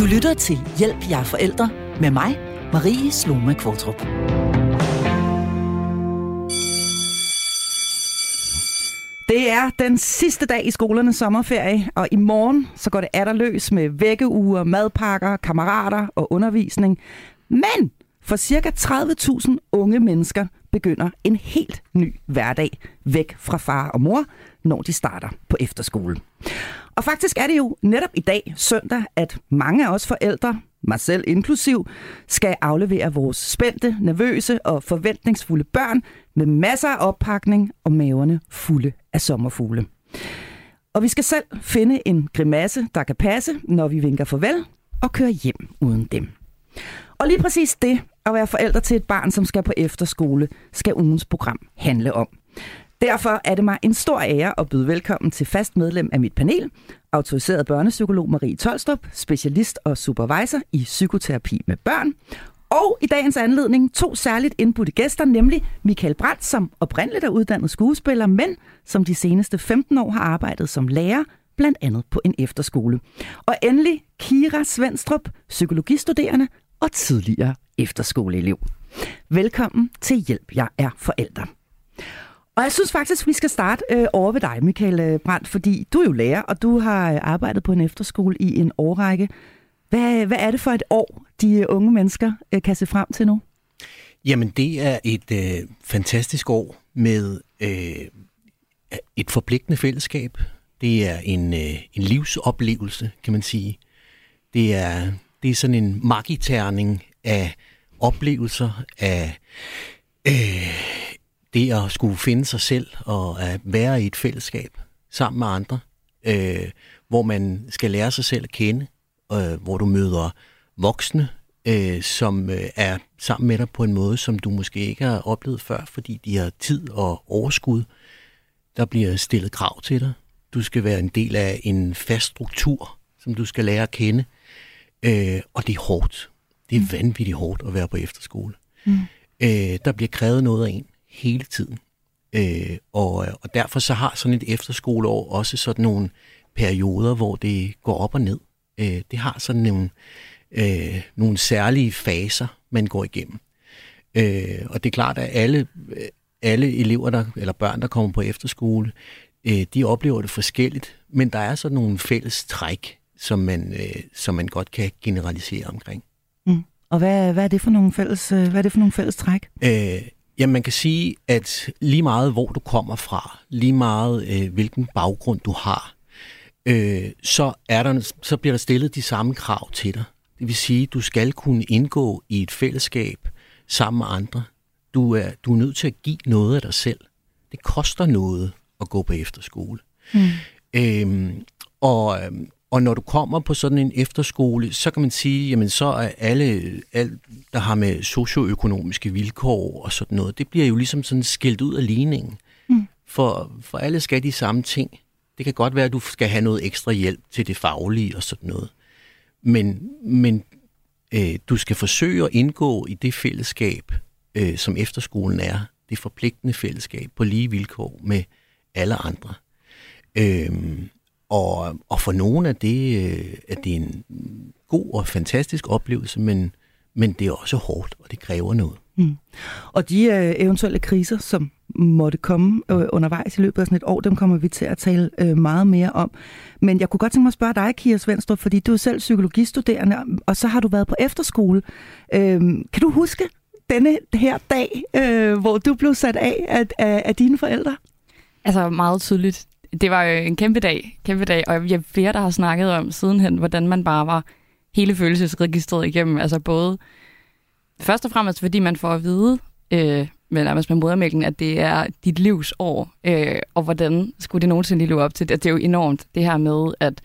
Du lytter til Hjælp jer forældre med mig, Marie Sloma Kvartrup. Det er den sidste dag i skolernes sommerferie, og i morgen så går det atter løs med vækkeuger, madpakker, kammerater og undervisning. Men for ca. 30.000 unge mennesker begynder en helt ny hverdag væk fra far og mor, når de starter på efterskole. Og faktisk er det jo netop i dag, søndag, at mange af os forældre, mig selv inklusiv, skal aflevere vores spændte, nervøse og forventningsfulde børn med masser af oppakning og maverne fulde af sommerfugle. Og vi skal selv finde en grimasse, der kan passe, når vi vinker farvel og kører hjem uden dem. Og lige præcis det at være forældre til et barn, som skal på efterskole, skal ugens program handle om. Derfor er det mig en stor ære at byde velkommen til fast medlem af mit panel, autoriseret børnepsykolog Marie Tolstrup, specialist og supervisor i psykoterapi med børn, og i dagens anledning to særligt indbudte gæster, nemlig Michael Brandt, som oprindeligt er uddannet skuespiller, men som de seneste 15 år har arbejdet som lærer, blandt andet på en efterskole. Og endelig Kira Svendstrup, psykologistuderende og tidligere efterskoleelev. Velkommen til Hjælp, jeg er forældre. Og jeg synes faktisk, vi skal starte øh, over ved dig, Michael øh, Brandt, fordi du er jo lærer, og du har øh, arbejdet på en efterskole i en årrække. Hvad, hvad er det for et år, de øh, unge mennesker øh, kan se frem til nu? Jamen, det er et øh, fantastisk år med øh, et forpligtende fællesskab. Det er en, øh, en livsoplevelse, kan man sige. Det er, det er sådan en magiterning af oplevelser, af øh, det at skulle finde sig selv og at være i et fællesskab sammen med andre, øh, hvor man skal lære sig selv at kende, øh, hvor du møder voksne, øh, som øh, er sammen med dig på en måde, som du måske ikke har oplevet før, fordi de har tid og overskud. Der bliver stillet krav til dig. Du skal være en del af en fast struktur, som du skal lære at kende. Øh, og det er hårdt. Det er vanvittigt hårdt at være på efterskole. Mm. Øh, der bliver krævet noget af en hele tiden. Øh, og, og derfor så har sådan et efterskoleår også sådan nogle perioder, hvor det går op og ned. Øh, det har sådan nogle, øh, nogle særlige faser, man går igennem. Øh, og det er klart, at alle, alle elever, der, eller børn, der kommer på efterskole, øh, de oplever det forskelligt, men der er sådan nogle fælles træk, som man, øh, som man godt kan generalisere omkring. Mm. Og hvad, hvad, er det for nogle fælles, øh, hvad er det for nogle fælles træk? Øh, Jamen, man kan sige, at lige meget hvor du kommer fra, lige meget øh, hvilken baggrund du har, øh, så, er der, så bliver der stillet de samme krav til dig. Det vil sige, at du skal kunne indgå i et fællesskab sammen med andre. Du er, du er nødt til at give noget af dig selv. Det koster noget at gå på efterskole. Mm. Øhm, og, øhm, og når du kommer på sådan en efterskole, så kan man sige, jamen så er alle, alt, der har med socioøkonomiske vilkår og sådan noget, det bliver jo ligesom sådan skilt ud af ligningen. Mm. For, for alle skal de samme ting. Det kan godt være, at du skal have noget ekstra hjælp til det faglige og sådan noget. Men, men øh, du skal forsøge at indgå i det fællesskab, øh, som efterskolen er. Det forpligtende fællesskab på lige vilkår med alle andre. Øh, og, og for nogle er det, øh, er det en god og fantastisk oplevelse, men, men det er også hårdt, og det kræver noget. Mm. Og de øh, eventuelle kriser, som måtte komme øh, undervejs i løbet af sådan et år, dem kommer vi til at tale øh, meget mere om. Men jeg kunne godt tænke mig at spørge dig, Kira Svendstrup, fordi du er selv psykologistuderende, og så har du været på efterskole. Øh, kan du huske denne her dag, øh, hvor du blev sat af af, af, af dine forældre? Altså meget tydeligt det var jo en kæmpe dag, kæmpe dag, og jeg flere, der har snakket om sidenhen, hvordan man bare var hele følelsesregistret igennem. Altså både først og fremmest, fordi man får at vide, øh, med nærmest med modermælken, at det er dit livs år, øh, og hvordan skulle det nogensinde lige leve op til det? Det er jo enormt, det her med, at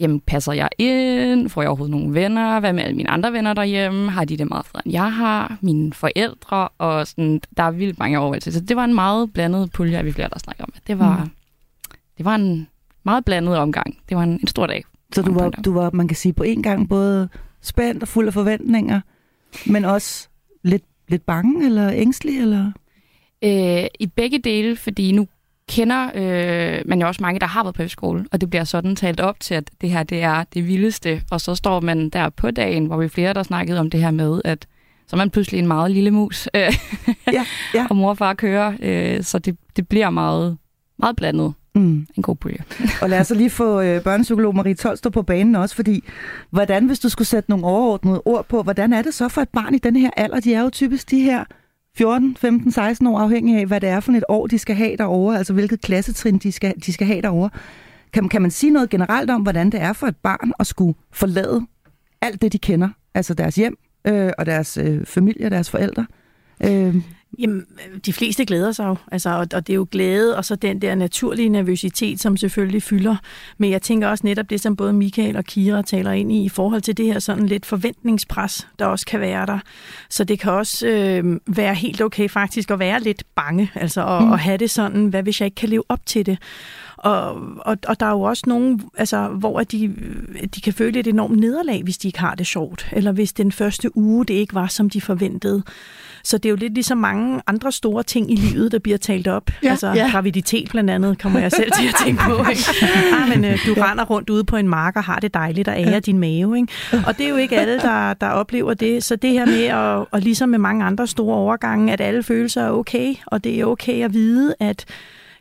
jamen, passer jeg ind? Får jeg overhovedet nogle venner? Hvad med alle mine andre venner derhjemme? Har de det meget federe, end jeg har? Mine forældre? Og sådan, der er vildt mange overvejelser. Så det var en meget blandet pulje, vi flere, der snakker om. Det var, mm det var en meget blandet omgang. Det var en, en stor dag. Så du var, du var, man kan sige, på en gang både spændt og fuld af forventninger, men også lidt, lidt bange eller ængstelig? Eller? Øh, I begge dele, fordi nu kender øh, man jo også mange, der har været på efterskole, og det bliver sådan talt op til, at det her det er det vildeste. Og så står man der på dagen, hvor vi flere, der snakkede om det her med, at så er man pludselig en meget lille mus, øh, ja, ja. og mor og far kører, øh, så det, det bliver meget, meget blandet. Mm. En god pulje. og lad os så lige få øh, børnepsykolog Marie Tolstrup på banen også, fordi hvordan, hvis du skulle sætte nogle overordnede ord på, hvordan er det så for et barn i den her alder? De er jo typisk de her 14, 15, 16 år, afhængig af, hvad det er for et år, de skal have derovre, altså hvilket klassetrin de skal, de skal have derovre. Kan, kan man sige noget generelt om, hvordan det er for et barn at skulle forlade alt det, de kender, altså deres hjem øh, og deres øh, familie og deres forældre? Øh, Jamen, de fleste glæder sig jo, altså, og, og det er jo glæde, og så den der naturlige nervøsitet, som selvfølgelig fylder. Men jeg tænker også netop det, som både Michael og Kira taler ind i, i forhold til det her sådan lidt forventningspres, der også kan være der. Så det kan også øh, være helt okay faktisk at være lidt bange, altså at, mm. at have det sådan, hvad hvis jeg ikke kan leve op til det? Og, og, og der er jo også nogen, altså, hvor de, de kan føle et enormt nederlag, hvis de ikke har det sjovt, eller hvis den første uge det ikke var, som de forventede. Så det er jo lidt ligesom mange andre store ting i livet, der bliver talt op. Ja, altså ja. graviditet blandt andet, kommer jeg selv til at tænke på. Ikke? Ah, men øh, du ja. render rundt ude på en mark og har det dejligt og ærer ja. din mave. Ikke? Og det er jo ikke alle, der, der oplever det. Så det her med, at, og ligesom med mange andre store overgange, at alle følelser er okay, og det er okay at vide, at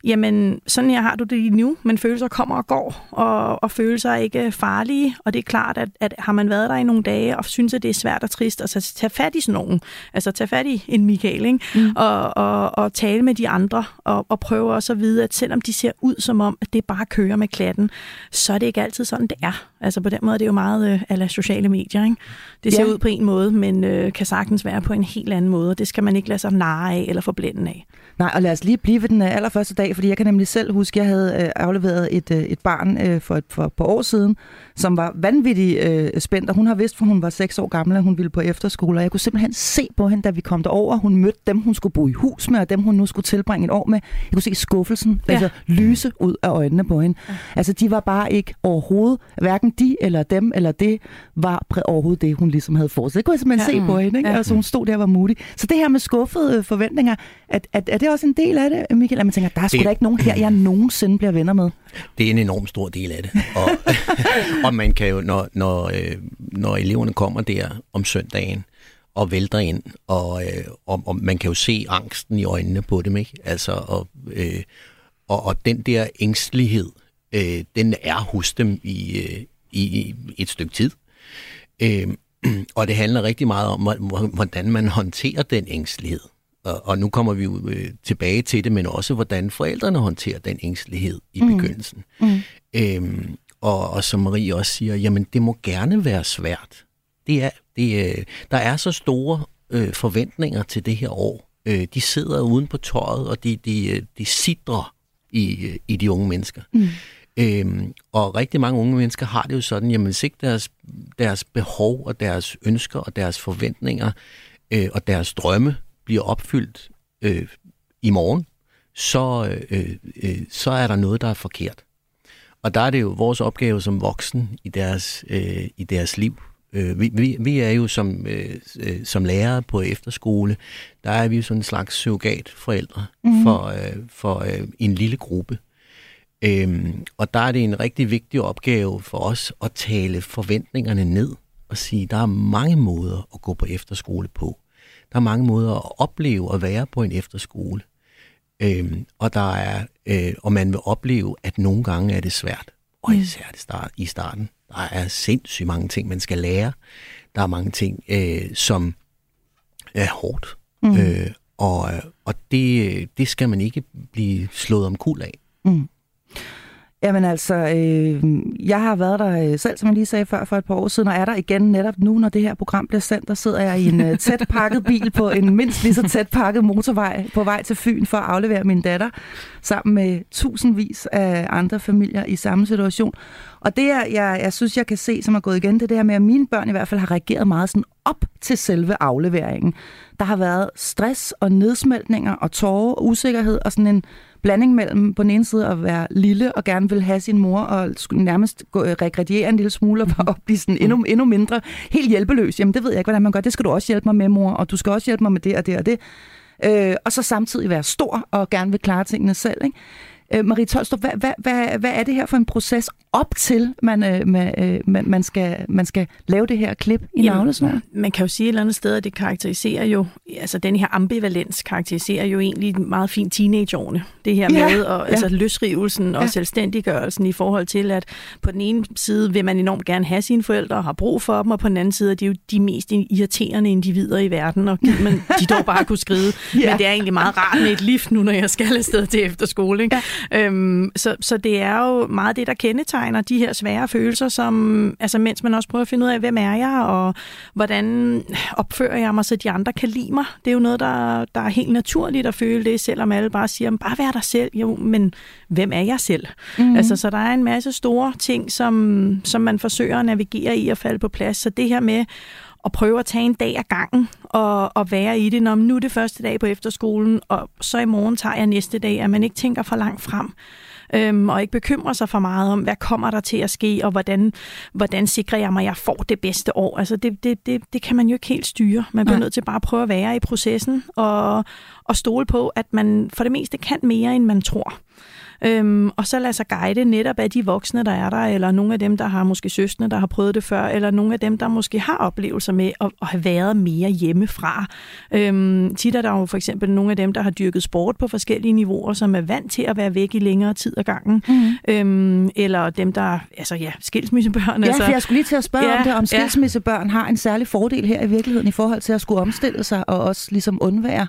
jamen sådan her har du det lige nu, men følelser kommer og går, og, og følelser er ikke farlige, og det er klart, at, at har man været der i nogle dage, og synes, at det er svært og trist, og så tage fat i sådan nogen, altså tage fat i en Michael, ikke? Mm. Og, og, og tale med de andre, og, og prøve også at vide, at selvom de ser ud som om, at det bare kører med klatten, så er det ikke altid sådan, det er. Altså på den måde er det jo meget øh, ala sociale medier, ikke? Det ser ja. ud på en måde, men øh, kan sagtens være på en helt anden måde, og det skal man ikke lade sig narre af eller forblænde af. Nej, og lad os lige blive ved den øh, allerførste dag, fordi jeg kan nemlig selv huske, at jeg havde øh, afleveret et, øh, et barn for, et, for et par år siden, som var vanvittigt øh, spændt, og hun har vidst, for hun var seks år gammel, at hun ville på efterskole, og jeg kunne simpelthen se på hende, da vi kom derover. Hun mødte dem, hun skulle bo i hus med, og dem, hun nu skulle tilbringe et år med. Jeg kunne se skuffelsen, ja. altså lyse ud af øjnene på hende. Ja. Altså, de var bare ikke overhovedet, hverken de eller dem eller det, var overhovedet det, hun ligesom havde forestillet. Det kunne jeg simpelthen ja. se på hende, ikke? Ja. Altså, hun stod der og var modig. Så det her med skuffede forventninger, at, at, at det også en del af det, Michael? At man tænker, der er sgu da ikke nogen her, jeg nogensinde bliver venner med. Det er en enorm stor del af det. Og, og man kan jo, når, når, øh, når eleverne kommer der om søndagen, og vælter ind, og, øh, og, og man kan jo se angsten i øjnene på dem, ikke? Altså, og, øh, og, og den der ængstelighed, øh, den er hos dem i, øh, i et stykke tid. Øh, og det handler rigtig meget om, hvordan man håndterer den ængstelighed og, og nu kommer vi jo øh, tilbage til det, men også hvordan forældrene håndterer den ængstelighed i mm. begyndelsen. Mm. Øhm, og, og som Marie også siger, jamen det må gerne være svært. Det er, det, øh, der er så store øh, forventninger til det her år. Øh, de sidder uden på tøjet, og de, de, øh, de sidder i, i de unge mennesker. Mm. Øhm, og rigtig mange unge mennesker har det jo sådan, jamen hvis ikke deres, deres behov og deres ønsker og deres forventninger øh, og deres drømme bliver opfyldt øh, i morgen, så, øh, øh, så er der noget, der er forkert. Og der er det jo vores opgave som voksen i deres, øh, i deres liv. Øh, vi, vi, vi er jo som, øh, øh som lærere på efterskole, der er vi jo sådan en slags surrogat forældre mm-hmm. for, øh, for øh, en lille gruppe. Øhm, og der er det en rigtig vigtig opgave for os at tale forventningerne ned og sige, der er mange måder at gå på efterskole på. Der er mange måder at opleve at være på en efterskole. Øhm, og der er, øh, og man vil opleve, at nogle gange er det svært. Og mm. især det start, i starten. Der er sindssygt mange ting, man skal lære. Der er mange ting, øh, som er hårdt. Mm. Øh, og og det, det skal man ikke blive slået om kul af. Mm. Jamen altså, øh, jeg har været der øh, selv, som jeg lige sagde før, for et par år siden, og er der igen netop nu, når det her program bliver sendt, der sidder jeg i en øh, tæt pakket bil på en mindst lige så tæt pakket motorvej på vej til Fyn for at aflevere min datter, sammen med tusindvis af andre familier i samme situation. Og det, jeg, jeg, jeg synes, jeg kan se, som er gået igen, det er det her med, at mine børn i hvert fald har reageret meget sådan op til selve afleveringen. Der har været stress og nedsmeltninger og tårer og usikkerhed og sådan en blanding mellem på den ene side at være lille og gerne vil have sin mor og nærmest gå, øh, regrediere en lille smule og, og blive sådan endnu, mm. endnu mindre helt hjælpeløs. Jamen det ved jeg ikke, hvordan man gør. Det skal du også hjælpe mig med, mor, og du skal også hjælpe mig med det og det og det. Øh, og så samtidig være stor og gerne vil klare tingene selv. Ikke? Øh, Marie Tolstrup, hvad, hvad, hvad, hvad er det her for en proces op til, man, øh, man, øh, man, skal, man skal lave det her klip i navlesnoren? Man kan jo sige et eller andet sted, at det karakteriserer jo, altså den her ambivalens karakteriserer jo egentlig meget fint teenageårene. Det her ja, med og, ja. altså, løsrivelsen og ja. selvstændiggørelsen i forhold til, at på den ene side vil man enormt gerne have sine forældre og har brug for dem, og på den anden side er de jo de mest irriterende individer i verden, og man, de dog bare kunne skride. ja. Men det er egentlig meget rart med et lift nu, når jeg skal afsted til efterskole. Ikke? Ja. Øhm, så, så det er jo meget det, der kendetegner de her svære følelser, som, altså mens man også prøver at finde ud af, hvem er jeg, og hvordan opfører jeg mig, så de andre kan lide mig. Det er jo noget, der, der er helt naturligt at føle det, selvom alle bare siger, bare vær dig selv. Jo, men hvem er jeg selv? Mm. Altså, så der er en masse store ting, som, som man forsøger at navigere i at falde på plads. Så det her med at prøve at tage en dag ad gangen og, og være i det, når nu er det første dag på efterskolen, og så i morgen tager jeg næste dag, at man ikke tænker for langt frem øhm, og ikke bekymrer sig for meget om, hvad kommer der til at ske, og hvordan, hvordan sikrer jeg mig, at jeg får det bedste år. Altså det, det, det, det kan man jo ikke helt styre. Man bliver ja. nødt til bare at prøve at være i processen og, og stole på, at man for det meste kan mere, end man tror. Øhm, og så lade sig guide netop af de voksne, der er der, eller nogle af dem, der har måske søstre, der har prøvet det før, eller nogle af dem, der måske har oplevelser med at, at have været mere hjemmefra. Øhm, tit er der jo for eksempel nogle af dem, der har dyrket sport på forskellige niveauer, som er vant til at være væk i længere tid ad gangen. Mm. Øhm, eller dem, der, altså ja, skilsmissebørn. Ja, altså, for jeg skulle lige til at spørge ja, om det, om skilsmissebørn ja. har en særlig fordel her i virkeligheden i forhold til at skulle omstille sig og også ligesom undvære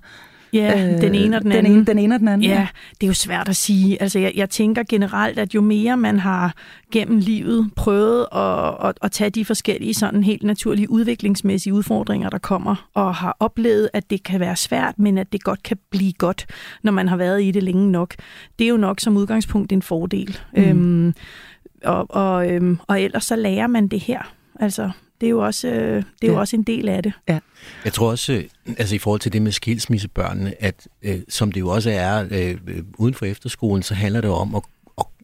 Ja, øh, den ene og den, den anden. Ene, den ene og den anden. Ja, ja, det er jo svært at sige. Altså, jeg, jeg tænker generelt, at jo mere man har gennem livet prøvet at, at, at tage de forskellige sådan helt naturlige udviklingsmæssige udfordringer, der kommer, og har oplevet, at det kan være svært, men at det godt kan blive godt, når man har været i det længe nok. Det er jo nok som udgangspunkt en fordel. Mm. Øhm, og, og, øhm, og ellers så lærer man det her. Altså, det er jo også, øh, det er ja. jo også en del af det. Ja. Jeg tror også, øh, altså i forhold til det med skilsmissebørnene, at øh, som det jo også er øh, uden for efterskolen, så handler det om at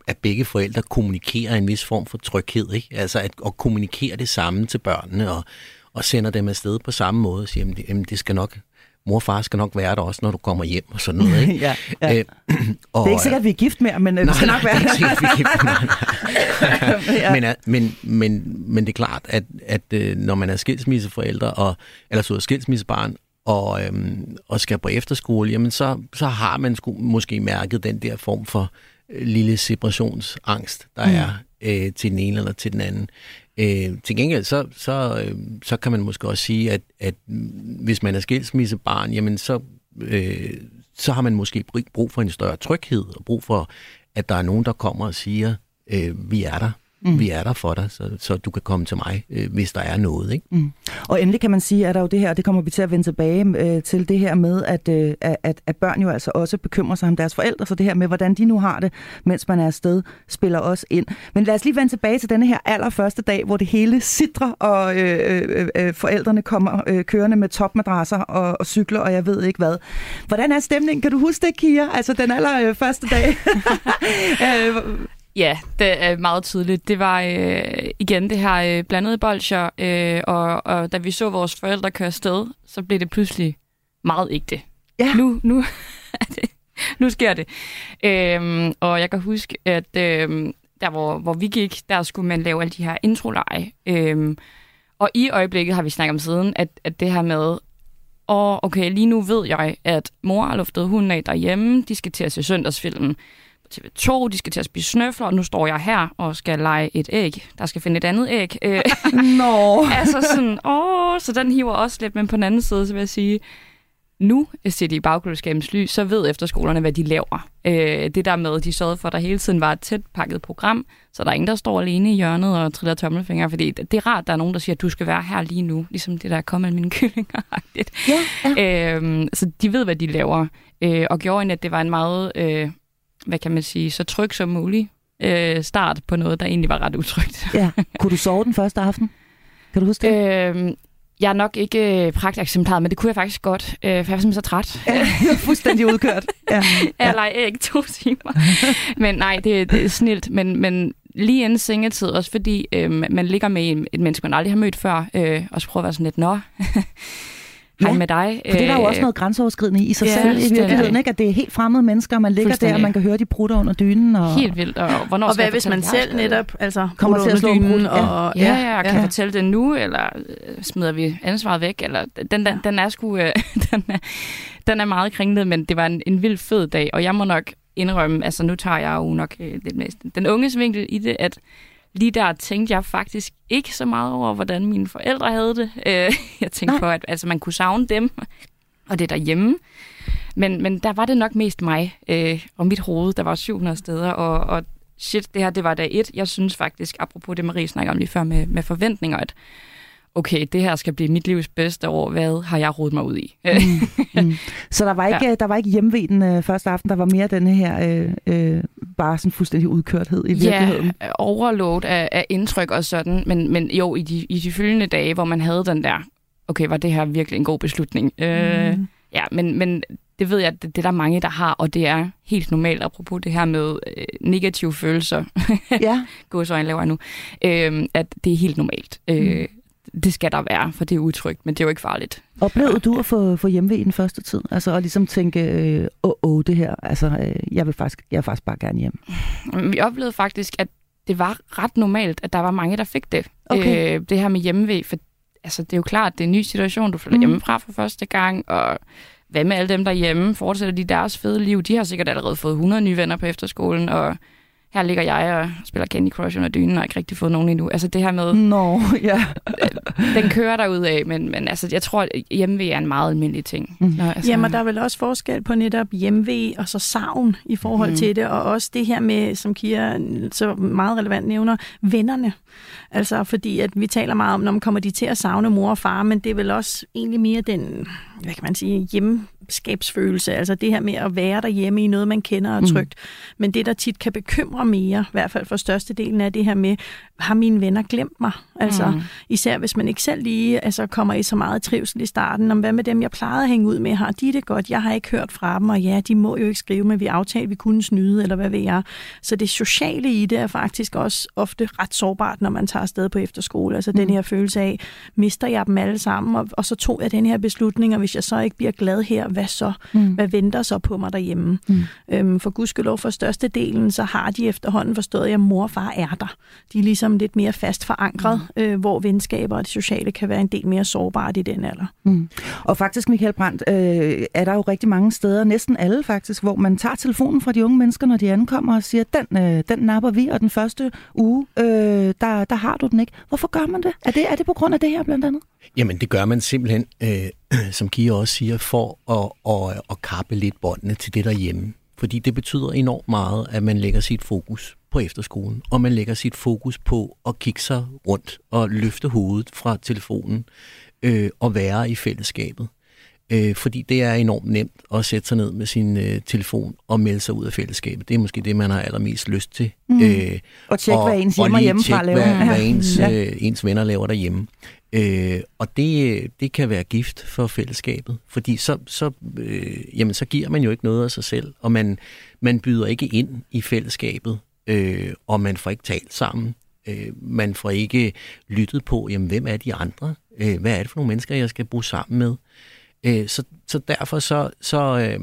at begge forældre kommunikerer en vis form for tryghed, ikke? Altså at, at kommunikere det samme til børnene og, og sender dem afsted på samme måde og siger, at det, det skal nok mor og far skal nok være der også, når du kommer hjem og sådan noget. Ikke? ja, ja. Øh, og, det er ikke sikkert, at vi er gift mere, men øh, nej, vi skal nok være der. det er ikke sikkert, vi er gift ja. men, men, men, men det er klart, at, at øh, når man er skilsmisseforældre, og, eller så er skilsmissebarn, og, øhm, og skal på efterskole, jamen så, så har man sku, måske mærket den der form for øh, lille separationsangst, der mm. er øh, til den ene eller til den anden. Øh, til gengæld, så, så, øh, så kan man måske også sige, at, at hvis man er skilsmissebarn, jamen så, øh, så har man måske brug for en større tryghed, og brug for, at der er nogen, der kommer og siger, øh, vi er der. Mm. Vi er der for dig, så, så du kan komme til mig, øh, hvis der er noget. Ikke? Mm. Og endelig kan man sige, at der jo det her, og det kommer vi til at vende tilbage øh, til det her med, at, øh, at, at børn jo altså også bekymrer sig om deres forældre, så det her med, hvordan de nu har det, mens man er afsted, spiller også ind. Men lad os lige vende tilbage til denne her allerførste dag, hvor det hele sidder, og øh, øh, øh, forældrene kommer øh, kørende med topmadrasser og, og cykler, og jeg ved ikke hvad. Hvordan er stemningen? Kan du huske det, Kira? Altså den allerførste dag. øh, Ja, det er meget tydeligt. Det var øh, igen det her øh, blandede bolcher, øh, og, og da vi så vores forældre køre sted, så blev det pludselig meget ægte. Ja. Nu, nu, nu sker det. Øhm, og jeg kan huske, at øh, der hvor, hvor vi gik, der skulle man lave alle de her introleje. Øhm, og i øjeblikket har vi snakket om siden, at, at det her med, og okay, lige nu ved jeg, at mor har luftet hunden af derhjemme, de skal til at se søndagsfilmen. TV2, de skal til at spise snøfler, og nu står jeg her og skal lege et æg. Der skal finde et andet æg. Øh, Nå. altså sådan, åh, så den hiver også lidt, men på den anden side, så vil jeg sige, nu ser de i bagklodskabens lys, så ved efterskolerne, hvad de laver. Øh, det der med, de sørgede for, at der hele tiden var et tæt pakket program, så der er ingen, der står alene i hjørnet og triller tommelfingre, fordi det er rart, at der er nogen, der siger, at du skal være her lige nu, ligesom det der kommer af mine kyllinger. Ja, ja. Øh, så de ved, hvad de laver, øh, og gjorde at det var en meget øh, hvad kan man sige, så tryg som muligt øh, start på noget, der egentlig var ret utrygt. ja. Kunne du sove den første aften? Kan du huske det? Øh, jeg er nok ikke øh, pragteksemplaret, men det kunne jeg faktisk godt, øh, for jeg var simpelthen så træt. Ja, fuldstændig udkørt. Ja. ja. Jeg ikke to timer. men nej, det, det er snilt. Men, men lige inden sengetid, også fordi øh, man ligger med et menneske, man aldrig har mødt før, øh, og så prøver at være sådan lidt, nå, hej Ja, med dig. For det er der jo Øh, også noget grænseoverskridende i sig ja, selv i virkeligheden, ikke? At det er helt fremmede mennesker, man ligger der, og man kan høre de prutter under dynen. Og... Helt vildt. Og, hvornår Og hvad hvis man selv netop altså, Kommer til at slå en dynen, ja. og, Ja, ja, ja, kan jeg fortælle det nu, eller øh, smider vi ansvaret væk? Eller, den, den, den er sgu, øh, den, er, den er meget kringlet, men det var en, en vild fed dag, og jeg må nok indrømme, altså nu tager jeg jo nok øh, lidt mest den unges vinkel i det, at lige der tænkte jeg faktisk ikke så meget over, hvordan mine forældre havde det. Øh, jeg tænkte Nej. på, at altså, man kunne savne dem, og det derhjemme. Men, men der var det nok mest mig øh, og mit hoved, der var 700 steder, og, og shit, det her, det var dag et. Jeg synes faktisk, apropos det Marie snakker om lige før med, med forventninger, at okay, det her skal blive mit livs bedste år. Hvad har jeg rodet mig ud i? Mm. Så der var ikke, ja. der var ikke hjemveden øh, første aften, der var mere denne her øh, øh, bare sådan fuldstændig udkørthed i virkeligheden. Ja, overload af, af indtryk og sådan, men, men jo, i de, i de følgende dage, hvor man havde den der, okay, var det her virkelig en god beslutning? Mm. Øh, ja, men, men det ved jeg, det, det er der mange, der har, og det er helt normalt, apropos det her med øh, negative følelser, ja. gåsøjne laver jeg nu, øh, at det er helt normalt. Øh, det skal der være, for det er utrygt, men det er jo ikke farligt. Oplevede du at få, få hjemve i den første tid? Altså at ligesom tænke, øh, åh, åh, det her, altså øh, jeg vil faktisk, jeg vil faktisk bare gerne hjem. Vi oplevede faktisk, at det var ret normalt, at der var mange, der fik det. Okay. Øh, det her med hjemmevæg, for altså, det er jo klart, det er en ny situation, du flytter mm. hjemmefra for første gang, og hvad med alle dem derhjemme? Fortsætter de deres fede liv? De har sikkert allerede fået 100 nye venner på efterskolen, og her ligger jeg og spiller Candy Crush under dynen, og ikke rigtig fået nogen endnu. Altså det her med, Nå, ja. den kører der ud af, men, men altså, jeg tror, at hjemmevæg er en meget almindelig ting. Mhm. Nå, altså, Jamen, der er vel også forskel på netop hjemvej og så savn i forhold mm. til det, og også det her med, som Kira så meget relevant nævner, vennerne. Altså, fordi at vi taler meget om, når man kommer de til at savne mor og far, men det er vel også egentlig mere den, hvad kan man sige, hjemskabsfølelse, altså det her med at være derhjemme i noget, man kender og trygt. Mm. Men det, der tit kan bekymre mere, i hvert fald for størstedelen, er det her med, har mine venner glemt mig? Altså, Mm. især hvis man ikke selv lige altså, kommer i så meget trivsel i starten, om hvad med dem, jeg plejede at hænge ud med, har de det godt? Jeg har ikke hørt fra dem, og ja, de må jo ikke skrive, men vi aftalte, vi kunne snyde, eller hvad ved jeg. Så det sociale i det er faktisk også ofte ret sårbart, når man tager afsted på efterskole. Altså mm. den her følelse af, mister jeg dem alle sammen, og, og så tog jeg den her beslutning, og hvis jeg så ikke bliver glad her, hvad så? Mm. Hvad venter så på mig derhjemme? Mm. Øhm, for gudskelov for størstedelen, så har de efterhånden forstået, at mor og far er der. De er ligesom lidt mere fast forankret, mm. øh, hvor venskaber og det sociale kan være en del mere sårbart i den alder. Mm. Og faktisk, Michael Brandt, øh, er der jo rigtig mange steder, næsten alle faktisk, hvor man tager telefonen fra de unge mennesker, når de ankommer og siger, den, øh, den napper vi, og den første uge, øh, der, der har du den ikke. Hvorfor gør man det? Er, det? er det på grund af det her blandt andet? Jamen, det gør man simpelthen, øh, som Kia også siger, for at, at, at kappe lidt båndene til det derhjemme. Fordi det betyder enormt meget, at man lægger sit fokus på efterskolen, og man lægger sit fokus på at kigge sig rundt og løfte hovedet fra telefonen øh, og være i fællesskabet. Øh, fordi det er enormt nemt at sætte sig ned med sin øh, telefon og melde sig ud af fællesskabet. Det er måske det, man har allermest lyst til. Mm. Øh, Og tjekke, hvad ens hjemme og hjemmefra laver. Hvad, hvad ens, Ja. øh, ens venner laver derhjemme. Øh, og det, det kan være gift for fællesskabet, fordi så, så, øh, jamen, så giver man jo ikke noget af sig selv, og man, man byder ikke ind i fællesskabet, øh, og man får ikke talt sammen. Øh, man får ikke lyttet på, jamen, hvem er de andre? Øh, hvad er det for nogle mennesker, jeg skal bruge sammen med? Øh, så, så derfor så, så øh,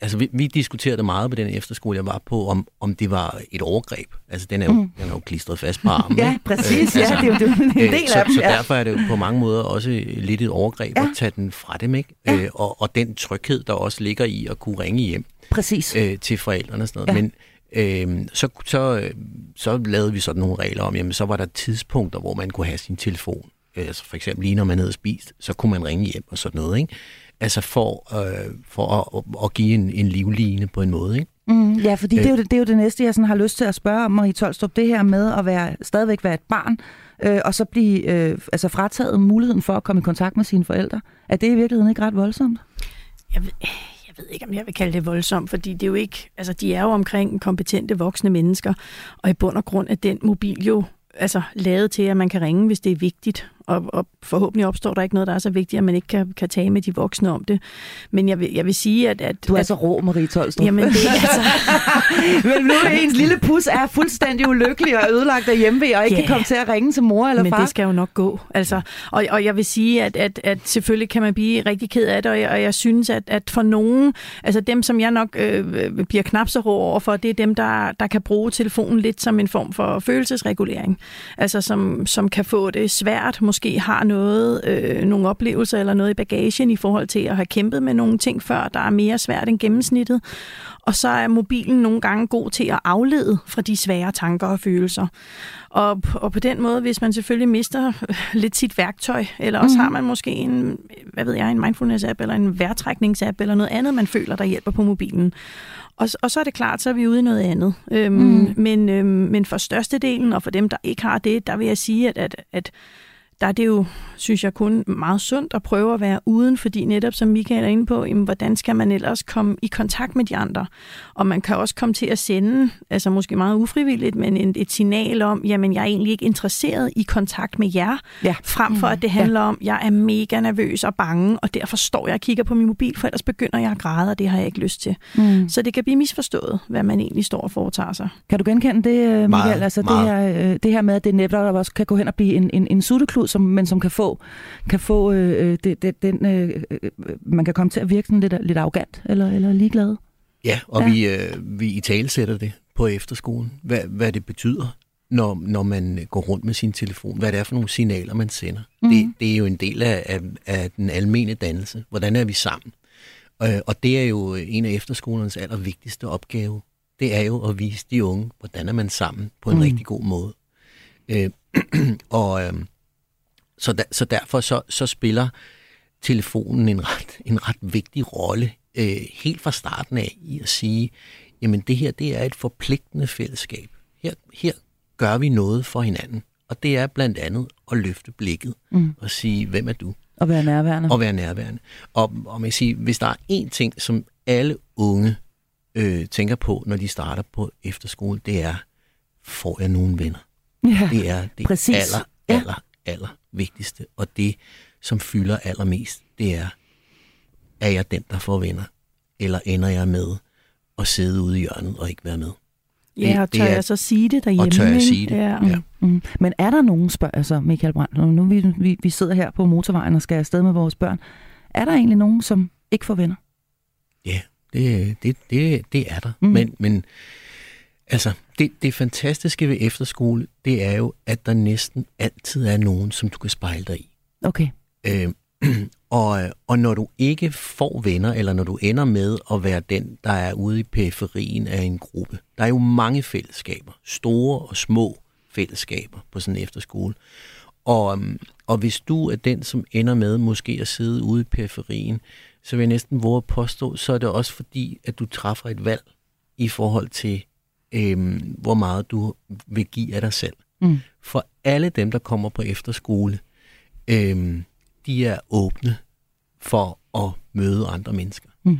altså vi, vi diskuterede meget på den efterskole, jeg var på, om, om det var et overgreb. Altså den er jo, mm. den er jo klistret fast på armen. Ja, præcis. Øh, Ja, det er jo en øh, del så, af dem. så Ja. derfor er det jo på mange måder også lidt et overgreb Ja. at tage den fra dem, ikke? Ja. Øh, og, og den tryghed, der også ligger i at kunne ringe hjem Præcis. øh, til forældrene og sådan noget. Ja. Men øh, så, så, øh, så lavede vi sådan nogle regler om, jamen så var der tidspunkter, hvor man kunne have sin telefon. Øh, Altså for eksempel lige når man havde spist, så kunne man ringe hjem og sådan noget, ikke? Altså for, øh, for at, at give en, en livline på en måde, ikke? Mm, ja, fordi det, er jo det, det er jo det næste, jeg sådan har lyst til at spørge om, Marie Tolstrup. Det her med at være, stadigvæk være et barn, øh, og så blive øh, altså frataget muligheden for at komme i kontakt med sine forældre. Er det i virkeligheden ikke ret voldsomt? Jeg ved, jeg ved ikke, om jeg vil kalde det voldsomt, fordi det er jo ikke, altså de er jo omkring kompetente voksne mennesker, og i bund og grund er den mobil jo altså lavet til, at man kan ringe, hvis det er vigtigt. og, og forhåbentlig opstår der ikke noget, der er så vigtigt, at man ikke kan, kan tale med de voksne om det. Men jeg vil, jeg vil sige, at... at Du er at, så rå, Marie Tolstrup. Jamen, det er altså... Men nu er ens lille pus er fuldstændig ulykkelig og ødelagt derhjemme ved, og ikke Ja. kan komme til at ringe til mor eller Men far. det skal jo nok gå. Altså, og, og jeg vil sige, at, at, at selvfølgelig kan man blive rigtig ked af det, og jeg, og jeg synes, at, at for nogen, altså dem, som jeg nok øh, bliver knap så rå over for, det er dem, der, der kan bruge telefonen lidt som en form for følelsesregulering. Altså som, som kan få det svært, måske har noget, øh, nogle oplevelser eller noget i bagagen i forhold til at have kæmpet med nogle ting før, der er mere svært end gennemsnittet. Og så er mobilen nogle gange god til at aflede fra de svære tanker og følelser. Og, og på den måde, hvis man selvfølgelig mister lidt sit værktøj, eller også mm. har man måske en, hvad ved jeg, en mindfulness-app, eller en vejrtrækningsapp, eller noget andet, man føler, der hjælper på mobilen. Og, og så er det klart, så er vi ude i noget andet. Øhm, mm. men, øhm, men for størstedelen, og for dem, der ikke har det, der vil jeg sige, at, at, at der er det jo, synes jeg, kun meget sundt at prøve at være uden, fordi netop som Michael er inde på, jamen, hvordan skal man ellers komme i kontakt med de andre? Og man kan også komme til at sende, altså måske meget ufrivilligt, men en, et signal om, jamen jeg er egentlig ikke interesseret i kontakt med jer, Ja. frem for at det handler om, jeg er mega nervøs og bange, og derfor står jeg og kigger på min mobil, for ellers begynder jeg at græde, og det har jeg ikke lyst til. Mm. Så det kan blive misforstået, hvad man egentlig står og foretager sig. Kan du genkende det, øh, Michael? Meget, altså meget. Det, her, øh, det her med, at det netop også kan gå hen og blive en, en, en sutteklud, som, men som kan få, kan få øh, øh, det, det, den, øh, øh, man kan komme til at virke sådan lidt, lidt arrogant eller, eller ligeglad. Ja, og Ja. vi, øh, vi i tale sætter det på efterskolen, hvad, hvad det betyder, når, når man går rundt med sin telefon, hvad det er for nogle signaler, man sender. Mhm. Mm. Det, det er jo en del af, af, af den almene dannelse. Hvordan er vi sammen? Øh, og det er jo en af efterskolernes allervigtigste opgave. Det er jo at vise de unge, hvordan er man sammen på en mm. rigtig god måde. Øh, og øh, så, der, så derfor så, så spiller telefonen en ret, en ret vigtig rolle øh, helt fra starten af i at sige, jamen det her det er et forpligtende fællesskab. Her, her gør vi noget for hinanden. Og det er blandt andet at løfte blikket Mm. og sige, hvem er du? Og være nærværende. Og være nærværende. Og, og man kan sige, hvis der er én ting, som alle unge øh, tænker på, når de starter på efterskole, det er, får jeg nogle venner? ja. Det er det Præcis. aller, aller, aller vigtigste. Og det, som fylder allermest, det er, er jeg den, der får venner? Eller ender jeg med at sidde ude i hjørnet og ikke være med? Ja, og det tør er- jeg så sige det derhjemme? Og tør jeg sige det? Ja. Ja. Mm. Men er der nogen, spørger så Michael Brandt, nu vi, vi, vi sidder her på motorvejen og skal afsted med vores børn. Er der egentlig nogen, som ikke får venner? Ja, det, det, det, det er der. Mm. Men, men altså, det, det fantastiske ved efterskole, det er jo, at der næsten altid er nogen, som du kan spejle dig i. Okay. Øh, og, og når du ikke får venner, eller når du ender med at være den, der er ude i periferien af en gruppe. Der er jo mange fællesskaber, store og små fællesskaber på sådan en efterskole. Og, øhm, og hvis du er den, som ender med måske at sidde ude i periferien, så vil jeg næsten våge at påstå, så er det også fordi, at du træffer et valg i forhold til, øhm, hvor meget du vil give af dig selv. Mm. For alle dem, der kommer på efterskole, øhm, de er åbne for at møde andre mennesker. Mm.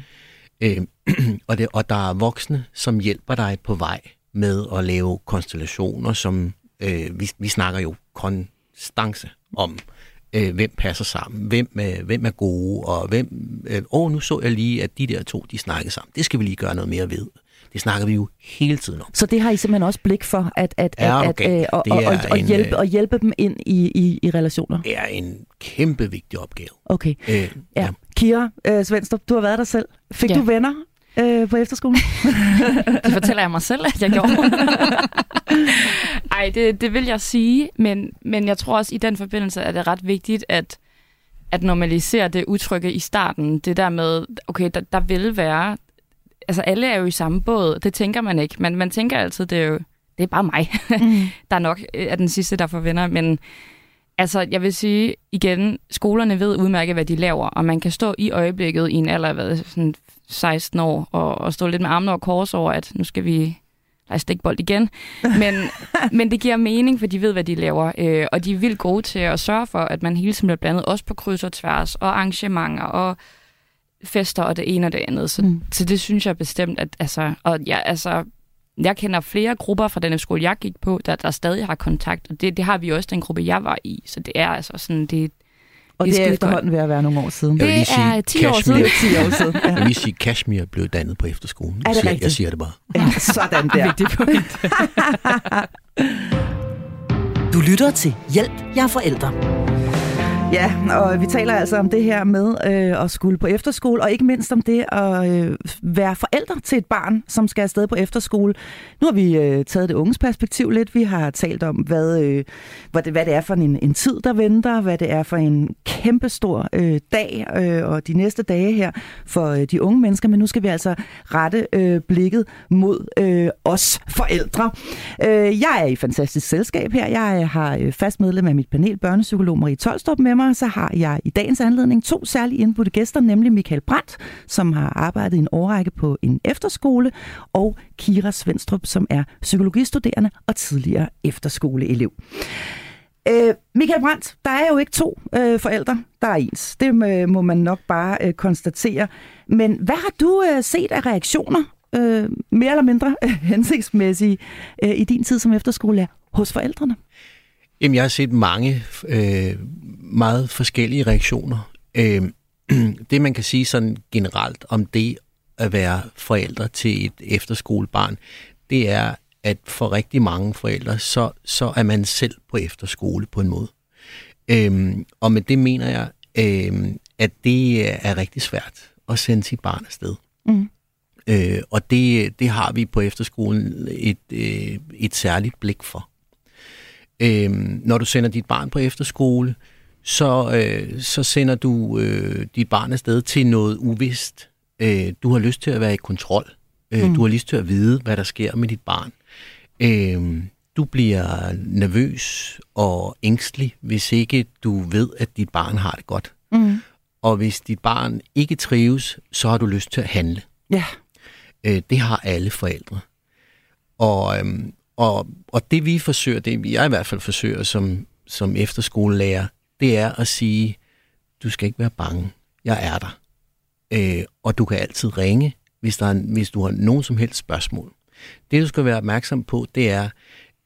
Øhm, og, det, og der er voksne, som hjælper dig på vej med at lave konstellationer, som øh, vi, vi snakker jo konstance om, øh, hvem passer sammen, hvem, øh, hvem er gode, og hvem, øh, åh, nu så jeg lige, at de der to, de snakkede sammen. Det skal vi lige gøre noget mere ved. Det snakker vi jo hele tiden om. Så det har I simpelthen også blik for, at, at, Ja, at, at, og, Det og, og, og, en, hjælpe, øh, og hjælpe dem ind i, i, i relationer? Det er en kæmpe vigtig opgave. Okay. Øh, Ja. Kira øh, Svendstrup, du har været der selv. Fik Ja. du venner øh, på efterskolen? Det fortæller jeg mig selv, at jeg gjorde. Ej, det, det vil jeg sige, men, men jeg tror også, i den forbindelse er det ret vigtigt, at, at normalisere det udtrykke i starten. Det der med, okay, der, der vil være... Altså, alle er jo i samme båd. Det tænker man ikke. Man, man tænker altid, det er jo... Det er bare mig, Mm. der nok øh, er den sidste, der får venner. Men altså, jeg vil sige igen, skolerne ved udmærket, hvad de laver, og man kan stå i øjeblikket i en alder af sådan 16 år og, og stå lidt med armene over kors over, at nu skal vi lege stikbold igen. Men, men det giver mening, for de ved, hvad de laver. Øh, og de er vildt gode til at sørge for, at man hele tiden bliver blandet, også på kryds og tværs, og arrangementer, og fester og det ene og det andet. Så, Mm. så det synes jeg bestemt, at altså, og ja, altså, jeg kender flere grupper fra den skole, jeg gik på, der, der stadig har kontakt, og det, det har vi også den gruppe, jeg var i. Så det er altså sådan, det, Og Det er det er efterhånden ved at være nogle år siden. Jeg vil Det er sige, 10 år Kashmir- siden. 10 år siden. Jeg Ja. vil lige sige, at Kashmir blev dannet på efterskolen. Er det jeg, siger, jeg siger det bare. ja, sådan der. vigtigt point. Du lytter til Hjælp, jeg er forældre. Ja, og vi taler altså om det her med øh, at skulle på efterskole, og ikke mindst om det at øh, være forældre til et barn, som skal afsted på efterskole. Nu har vi øh, taget det unges perspektiv lidt. Vi har talt om, hvad, øh, hvad, det, hvad det er for en, en tid, der venter, hvad det er for en kæmpestor øh, dag øh, og de næste dage her for øh, de unge mennesker. Men nu skal vi altså rette øh, blikket mod øh, os forældre. Øh, jeg er i fantastisk selskab her. Jeg øh, har øh, fast medlem af mit panel, børnepsykolog Marie Tolstrup med mig. Så har jeg i dagens anledning to særlige indbudte gæster, nemlig Michael Brandt, som har arbejdet i en årrække på en efterskole, og Kira Svendstrup, som er psykologistuderende og tidligere efterskoleelev. Øh, Michael Brandt, der er jo ikke to øh, forældre, der er ens. Det må, må man nok bare øh, konstatere. Men hvad har du øh, set af reaktioner, øh, mere eller mindre øh, hensigtsmæssige, øh, i din tid som efterskolelærer hos forældrene? Jamen, jeg har set mange øh, meget forskellige reaktioner. Øh, det, man kan sige sådan generelt om det at være forældre til et efterskolebarn, det er, at for rigtig mange forældre, så, så er man selv på efterskole på en måde. Øhm, og med det mener jeg, øhm, at det er rigtig svært at sende sit barn afsted. Mm. Øh, og det, det har vi på efterskolen et, øh, et særligt blik for. Øhm, når du sender dit barn på efterskole, så, øh, så sender du øh, dit barn afsted til noget uvist. Øh, du har lyst til at være i kontrol. Øh, Mm. Du har lyst til at vide, hvad der sker med dit barn. Øh, du bliver nervøs og ængstelig, hvis ikke du ved, at dit barn har det godt. Mm. Og hvis dit barn ikke trives, så har du lyst til at handle. Ja. Øh, det har alle forældre. Og, øhm, og, og det vi forsøger, det jeg i hvert fald forsøger som, som efterskolelærer, det er at sige, du skal ikke være bange. Jeg er der. Øh, og du kan altid ringe, hvis, der er, hvis du har nogen som helst spørgsmål. Det du skal være opmærksom på, det er,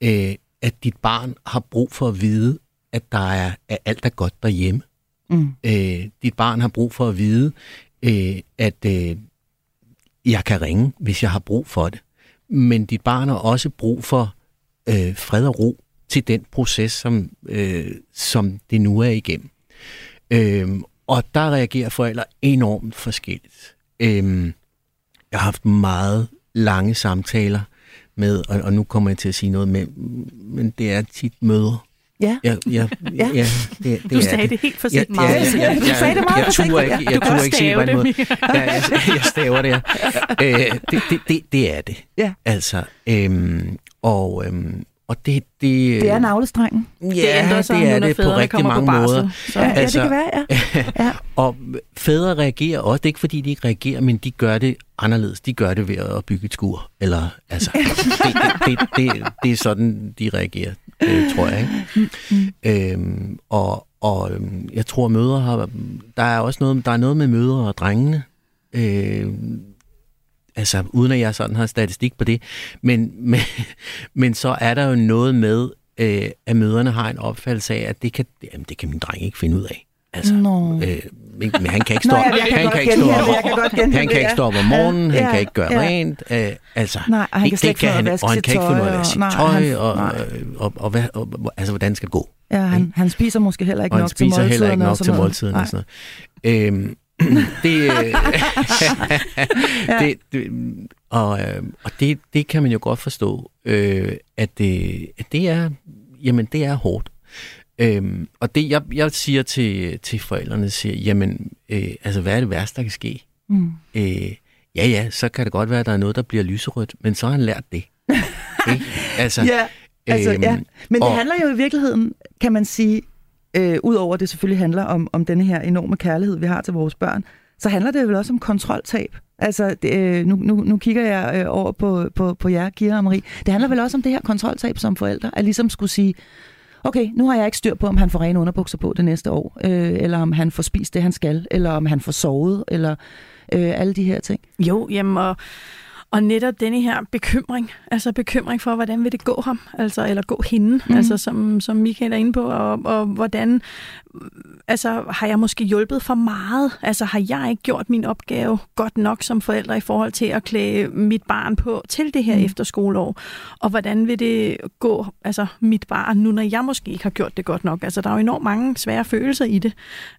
øh, at dit barn har brug for at vide, at der er at alt er godt derhjemme. Mm. Øh, dit barn har brug for at vide, øh, at øh, jeg kan ringe, hvis jeg har brug for det. Men dit barn har også brug for øh, fred og ro til den proces, som, øh, som det nu er igennem. Øh, og der reagerer forældre enormt forskelligt. Øh, jeg har haft meget lange samtaler med, og, og nu kommer jeg til at sige noget med, men det er tit møder. Ja. Ja, ja, Ja. ja det, det Du sagde det. det helt forsigtigt. Ja, ja, meget ja, ja, forsigtigt. Du sagde det meget jeg turer ikke, ja. jeg turer også ikke sige stave på en måde. det, Ja, jeg, jeg staver det, ja. Øh, det, det, det, det er det. Ja. Altså, øhm, og, øhm, og det, det, Det er navlestrengen. ja, det ændrer sig, det er det på rigtig på mange barsel. måder. Så. Ja, ja, Altså- det kan være, ja. ja. Og fædre reagerer også. Det er ikke fordi, de ikke reagerer, men de gør det anderledes. De gør det ved at bygge et skur. Eller, altså, det, det, det, det, det er sådan, de reagerer, øh, tror jeg. Ikke? Øhm, og og øhm, jeg tror, møder har... Der er også noget, der er noget med mødre og drengene. Øh, altså, uden at jeg sådan har statistik på det. Men, men, men så er der jo noget med, øh, at møderne har en opfattelse af, at det kan, jamen, det kan min dreng ikke finde ud af. Altså, Nå. øh, men, men han kan ikke stå, ja, kan han kan ikke stå op, kan han kan ikke stå op om morgenen, Ja, han kan ikke gøre ja. rent. Øh, altså, Nej, og han kan det- slet det at vaske og han kan ikke finde ud af sit og- tøj, og, han- og, og, og, hvad, og, altså, hvordan skal det gå? Ja, han, han spiser måske heller ikke Og han nok til spiser måltiderne. heller ikke og nok til noget. måltiden Nej. og sådan noget. Øhm, det, øh, det, det, og, øh, og det, det kan man jo godt forstå, øh, at, det, at det er, jamen det er hårdt. Øhm, og det, jeg, jeg siger til, til forældrene, siger, jamen, øh, altså hvad er det værste, der kan ske? Mm. Øh, ja, ja, så kan det godt være, at der er noget, der bliver lyserødt, men så har han lært det. ikke? Altså, Ja, altså, øhm, ja. Men det og- handler jo i virkeligheden, kan man sige, øh, udover at det selvfølgelig handler om, om denne her enorme kærlighed, vi har til vores børn, så handler det vel også om kontroltab. Altså, det, øh, nu, nu, nu kigger jeg øh, over på, på, på jer, Kira og Marie. Det handler vel også om det her kontroltab som forældre, at ligesom skulle sige, okay, nu har jeg ikke styr på, om han får rene underbukser på det næste år, øh, eller om han får spist det, han skal, eller om han får sovet, eller øh, alle de her ting. Jo, jamen, og, og netop denne her bekymring, altså bekymring for, hvordan vil det gå ham, altså, eller gå hende, mm. altså som, som Michael er inde på, og, og hvordan altså, har jeg måske hjulpet for meget? Altså, har jeg ikke gjort min opgave godt nok som forældre i forhold til at klæde mit barn på til det her mm. efterskoleår? Og hvordan vil det gå, altså, mit barn, nu når jeg måske ikke har gjort det godt nok? Altså, der er jo enormt mange svære følelser i det.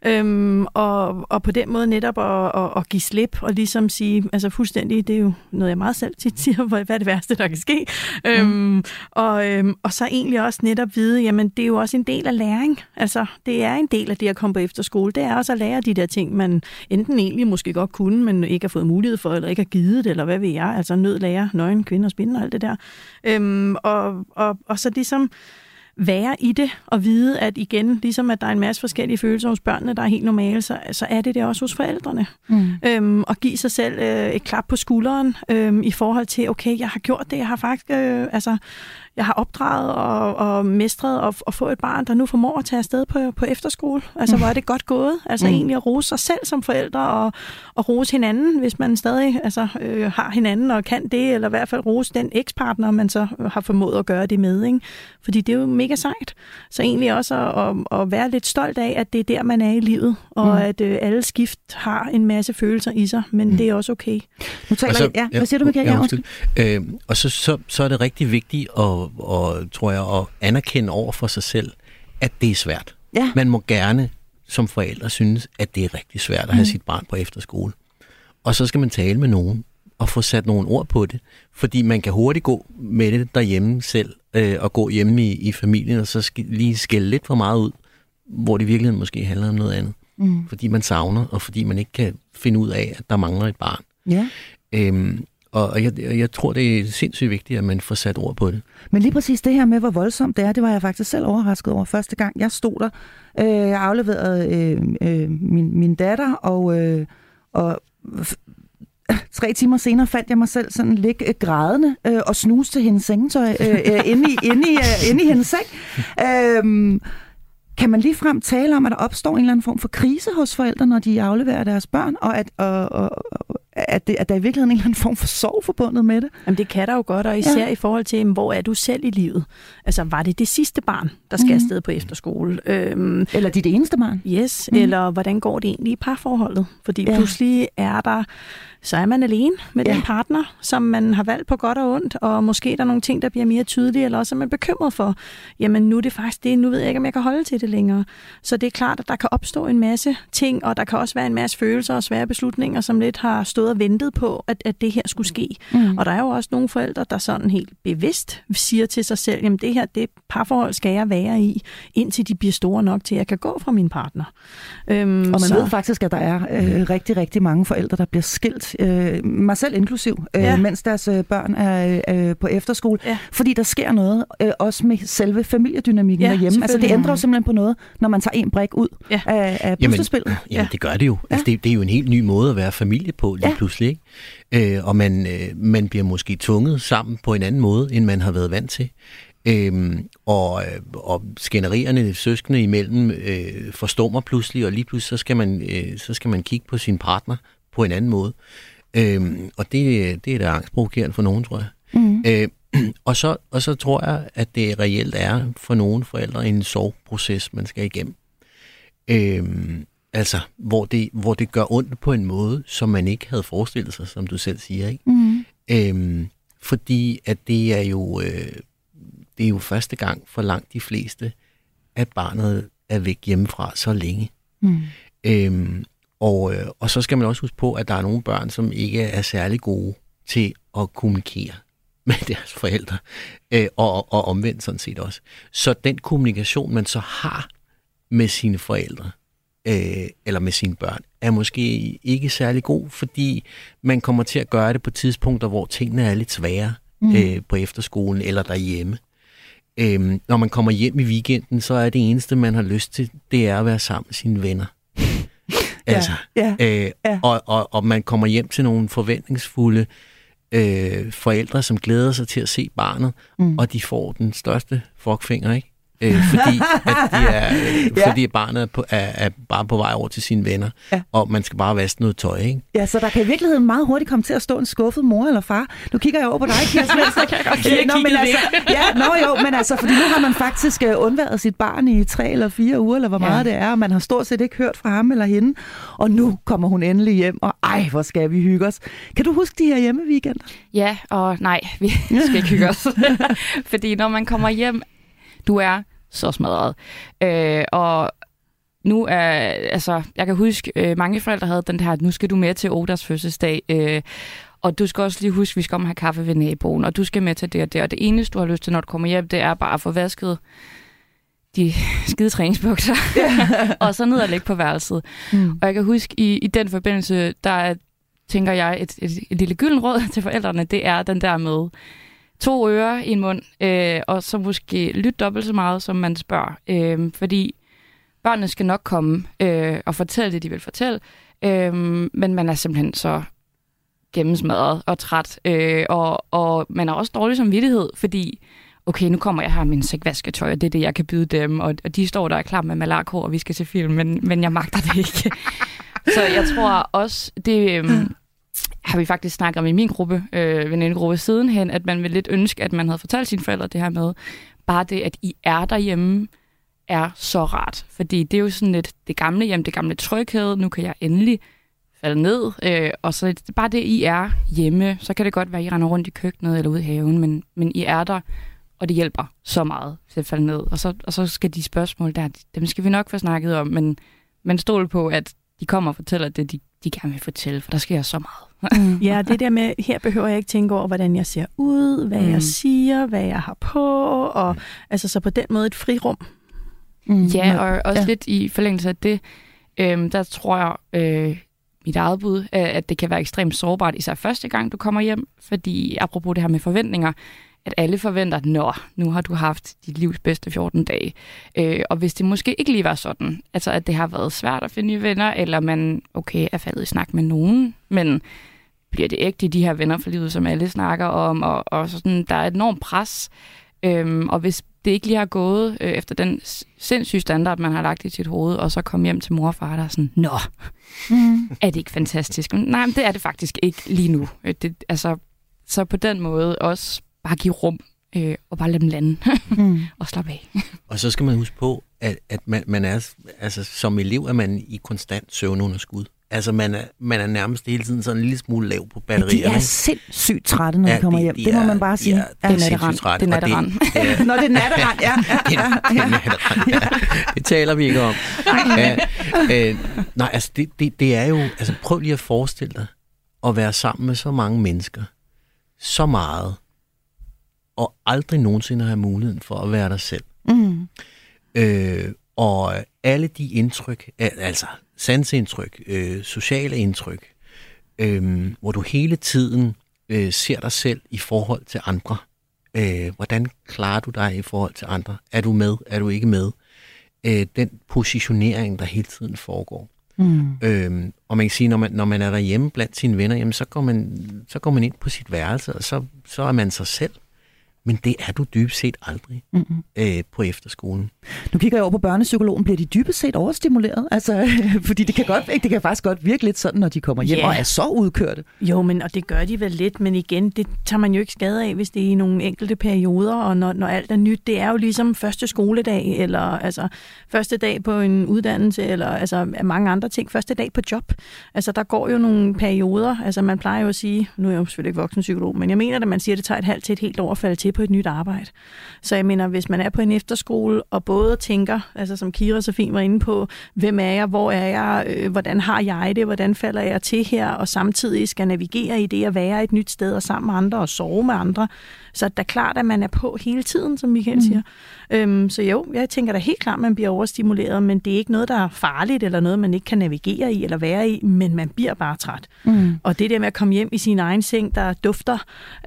Øhm, og, og på den måde netop at, at, at give slip og ligesom sige, altså fuldstændig, det er jo noget, jeg meget selv tit siger, hvad er det værste, der kan ske? Mm. Øhm, og, øhm, og så egentlig også netop vide, jamen, det er jo også en del af læring. Altså, det er en del af det at komme på efterskole, det er også at lære de der ting, man enten egentlig måske godt kunne, men ikke har fået mulighed for, eller ikke har givet det, eller hvad ved jeg, altså nød lære, nøgen, kvinder, spinde og alt det der. Øhm, og, og, og så ligesom være i det og vide, at igen, ligesom at der er en masse forskellige følelser hos børnene, der er helt normale, så, så er det det også hos forældrene. Mm. Øhm, og give sig selv øh, et klap på skulderen øhm, i forhold til, okay, jeg har gjort det, jeg har faktisk, øh, altså, jeg har opdraget og, og mestret og, og få et barn, der nu formår at tage afsted på, på efterskole. Altså, hvor er det godt gået? Altså, mm. egentlig at rose sig selv som forældre og, og rose hinanden, hvis man stadig altså, øh, har hinanden og kan det, eller i hvert fald rose den ekspartner, man så har formået at gøre det med. Ikke? Fordi det er jo mega sejt. Så egentlig også at, at, at være lidt stolt af, at det er der, man er i livet, og mm. at øh, alle skift har en masse følelser i sig, men mm. det er også okay. Nu taler så, ja, hvad siger du, Michael? Ja, øh, og så, så, så er det rigtig vigtigt at og, tror jeg, at anerkende over for sig selv, at det er svært. Ja. Man må gerne som forældre synes, at det er rigtig svært at have mm. sit barn på efterskole. Og så skal man tale med nogen og få sat nogle ord på det. Fordi man kan hurtigt gå med det derhjemme selv, øh, og gå hjemme i, i familien, og så sk- lige skælde lidt for meget ud, hvor det i virkeligheden måske handler om noget andet. Mm. Fordi man savner, og fordi man ikke kan finde ud af, at der mangler et barn. Ja. Øhm, og jeg, jeg tror, det er sindssygt vigtigt, at man får sat ord på det. Men lige præcis det her med, hvor voldsomt det er, det var jeg faktisk selv overrasket over første gang. Jeg stod der, øh, jeg afleverede øh, øh, min, min datter, og, øh, og tre timer senere fandt jeg mig selv sådan ligge øh, grædende øh, og snuse til hendes sengetøj øh, øh, inde, i, inde, i, øh, inde i hendes seng. Øh, kan man lige frem tale om, at der opstår en eller anden form for krise hos forældre, når de afleverer deres børn, og at, og, og, at, det, at der i virkeligheden en eller anden form for sorg forbundet med det? Jamen det kan der jo godt, og især ja. i forhold til, hvor er du selv i livet? Altså var det det sidste barn, der skal mm. afsted på efterskole? Øhm, eller dit eneste barn? Yes, mm. eller hvordan går det egentlig i parforholdet? Fordi ja. pludselig er der så er man alene med ja. den partner, som man har valgt på godt og ondt, og måske er der nogle ting, der bliver mere tydelige, eller også er man bekymret for, jamen nu er det faktisk det, nu ved jeg ikke, om jeg kan holde til det længere. Så det er klart, at der kan opstå en masse ting, og der kan også være en masse følelser og svære beslutninger, som lidt har stået og ventet på, at, at det her skulle ske. Mm. Og der er jo også nogle forældre, der sådan helt bevidst siger til sig selv, jamen det her, det parforhold skal jeg være i, indtil de bliver store nok til, at jeg kan gå fra min partner. Øhm, og man så... ved faktisk, at der er øh, rigtig, rigtig mange forældre, der bliver skilt øh, mig selv inklusiv, øh, ja. mens deres øh, børn er øh, på efterskole. Ja. Fordi der sker noget, øh, også med selve familiedynamikken ja, derhjemme. Altså det ændrer jo simpelthen på noget, når man tager en brik ud ja. af, af puslespillet. Jamen, jamen, det gør det jo. Altså, ja. det, det er jo en helt ny måde at være familie på lige ja. pludselig. Ikke? Øh, og man, øh, man bliver måske tvunget sammen på en anden måde, end man har været vant til. Øhm, og, øh, og skænderierne søskende imellem øh, forstummer pludselig, og lige pludselig så skal, man, øh, så skal man kigge på sin partner på en anden måde. Øhm, og det, det er da angstprovokerende for nogen, tror jeg. Mm. Øh, og, så, og så tror jeg, at det reelt er for nogle forældre en sorgproces, man skal igennem. Øhm, altså, hvor det, hvor det gør ondt på en måde, som man ikke havde forestillet sig, som du selv siger. Ikke? Mm. Øhm, fordi at det er jo øh, det er jo første gang for langt de fleste, at barnet er væk hjemmefra så længe. Mm. Øhm, og, øh, og så skal man også huske på, at der er nogle børn, som ikke er særlig gode til at kommunikere med deres forældre, øh, og, og omvendt sådan set også. Så den kommunikation, man så har med sine forældre, øh, eller med sine børn, er måske ikke særlig god, fordi man kommer til at gøre det på tidspunkter, hvor tingene er lidt svære mm. øh, på efterskolen eller derhjemme. Øh, når man kommer hjem i weekenden, så er det eneste, man har lyst til, det er at være sammen med sine venner. Altså, ja, øh, ja. Og, og, og man kommer hjem til nogle forventningsfulde øh, forældre, som glæder sig til at se barnet, mm. og de får den største fuckfinger, ikke? Øh, fordi, at de er, øh, Ja. fordi barnet er, på, er, er bare på vej over til sine venner, Ja. og man skal bare vaske noget tøj, ikke? Ja, så der kan i virkeligheden meget hurtigt komme til at stå en skuffet mor eller far. Nu kigger jeg over på dig, Kira Svendsen. kan jeg godt jeg nå, men altså, ja, nå jo, men altså, fordi nu har man faktisk øh, undværet sit barn i tre eller fire uger, eller hvor Ja. meget det er, og man har stort set ikke hørt fra ham eller hende. Og nu kommer hun endelig hjem, og ej, hvor skal vi hygge os. Kan du huske de her hjemmeweekender? Ja, og nej, vi skal ikke hygge os. Fordi når man kommer hjem, du er så smadret. Øh, og nu er, altså, jeg kan huske, øh, mange forældre havde den her, nu skal du med til Odas fødselsdag, øh, og du skal også lige huske, vi skal om have kaffe ved naboen, og du skal med til det og det, og det eneste, du har lyst til, når du kommer hjem, det er bare at få vasket de skide træningsbukser, og så ned og lægge på værelset. Mm. Og jeg kan huske, i, i den forbindelse, der er, tænker jeg, et, et, et lille gylden råd til forældrene, det er den der med to ører i en mund, øh, og så måske lytte dobbelt så meget, som man spørger. Øh, fordi børnene skal nok komme øh, og fortælle det, de vil fortælle, øh, men man er simpelthen så gennemsmadret og træt, øh, og, og man er også dårlig som vittighed, fordi okay, nu kommer jeg her med en sæk vasketøj, og det er det, jeg kan byde dem, og, og de står der og klar med malarko, og vi skal se film, men, men jeg magter det ikke. Så jeg tror også, det øhm, har vi faktisk snakket om i min gruppe, øh, venindegruppe sidenhen, at man vil lidt ønske, at man havde fortalt sine forældre det her med, bare det, at I er derhjemme, er så rart. Fordi det er jo sådan lidt det gamle hjem, det gamle tryghed, nu kan jeg endelig falde ned, øh, og så det bare det, I er hjemme. Så kan det godt være, at I render rundt i køkkenet eller ude i haven, men, men I er der, og det hjælper så meget til at falde ned. Og så, og så skal de spørgsmål der, dem skal vi nok få snakket om, men, men stol på, at de kommer og fortæller det, de, de gerne vil fortælle, for der sker så meget. Mm. Ja, det der med, her behøver jeg ikke tænke over, hvordan jeg ser ud, hvad mm. Mm. jeg siger, hvad jeg har på, og altså så på den måde et frirum. Mm. Ja, og også ja. ja. lidt i forlængelse af det, øhm, der tror jeg, øh, mit eget bud, øh, at det kan være ekstremt sårbart, især første gang, du kommer hjem, fordi apropos det her med forventninger, at alle forventer, nå, nu har du haft dit livs bedste 14 dage. Øh, og hvis det måske ikke lige var sådan, altså at det har været svært at finde nye venner, eller man, okay, er faldet i snak med nogen, men bliver det ægte i de her venner for livet, som alle snakker om, og, og sådan, der er et enormt pres. Øhm, og hvis det ikke lige har gået øh, efter den sindssyge standard, man har lagt i sit hoved, og så komme hjem til mor og far, der er sådan, nå, Mm. er det ikke fantastisk? Men Nej, men det er det faktisk ikke lige nu. Øh, Det, altså, så på den måde også bare give rum, øh, og bare lade dem lande, Mm. og slappe af. Og så skal man huske på, at, at man, man er, altså som elev er man i konstant søvnunderskud. Altså man er, man er nærmest hele tiden sådan en lille smule lav på Ja, batterierne. de er sindssygt trætte, når de kommer de- hjem. de Det må er- man bare de sige. er- Ja. de Det er natterand. Det er natterand. ja, Når det er natterand, ja. ja, ja, ja. ja. Det taler vi ikke om. Ja, øh, nej, altså det, det, det er jo... Altså prøv lige at forestille dig at være sammen med så mange mennesker. Så meget. Og aldrig nogensinde have muligheden for at være dig selv. Mm. Øh, og alle de indtryk, al- altså sansindtryk, øh, sociale indtryk, øh, hvor du hele tiden øh, ser dig selv i forhold til andre. Øh, hvordan klarer du dig i forhold til andre? Er du med? Er du ikke med? Øh, den positionering, der hele tiden foregår. Mm. Øhm, og man kan sige, når man, når man er derhjemme blandt sine venner, jamen, så, går man, så går man ind på sit værelse, og så, så er man sig selv. Men det er du dybest set aldrig Mm-hmm. øh, på efterskolen. Nu kigger jeg over på børnepsykologen. Bliver de dybest set overstimuleret? Altså, fordi det kan, godt, det kan faktisk godt virke lidt sådan, når de kommer hjem Ja. og er så udkørte. Jo, men og det gør de vel lidt, men igen, det tager man jo ikke skade af, hvis det er i nogle enkelte perioder, og når, når alt er nyt. Det er jo ligesom første skoledag, eller altså første dag på en uddannelse, eller altså mange andre ting. Første dag på job. Altså der går jo nogle perioder, altså man plejer jo at sige, nu er jeg jo selvfølgelig ikke voksenpsykolog, men jeg mener, at man siger, at det tager et halvt til et helt år at falde til på et nyt arbejde. Så jeg mener, hvis man er på en efterskole, og både tænker, altså som Kira så fint var inde på, hvem er jeg, hvor er jeg, øh, hvordan har jeg det, hvordan falder jeg til her, og samtidig skal navigere i det at være et nyt sted og sammen med andre og sove med andre. Så det er klart, at man er på hele tiden, som Michael mm. siger. Øhm, så jo, jeg tænker da helt klart, at man bliver overstimuleret, men det er ikke noget, der er farligt, eller noget, man ikke kan navigere i eller være i, men man bliver bare træt. Mm. Og det der med at komme hjem i sin egen seng, der dufter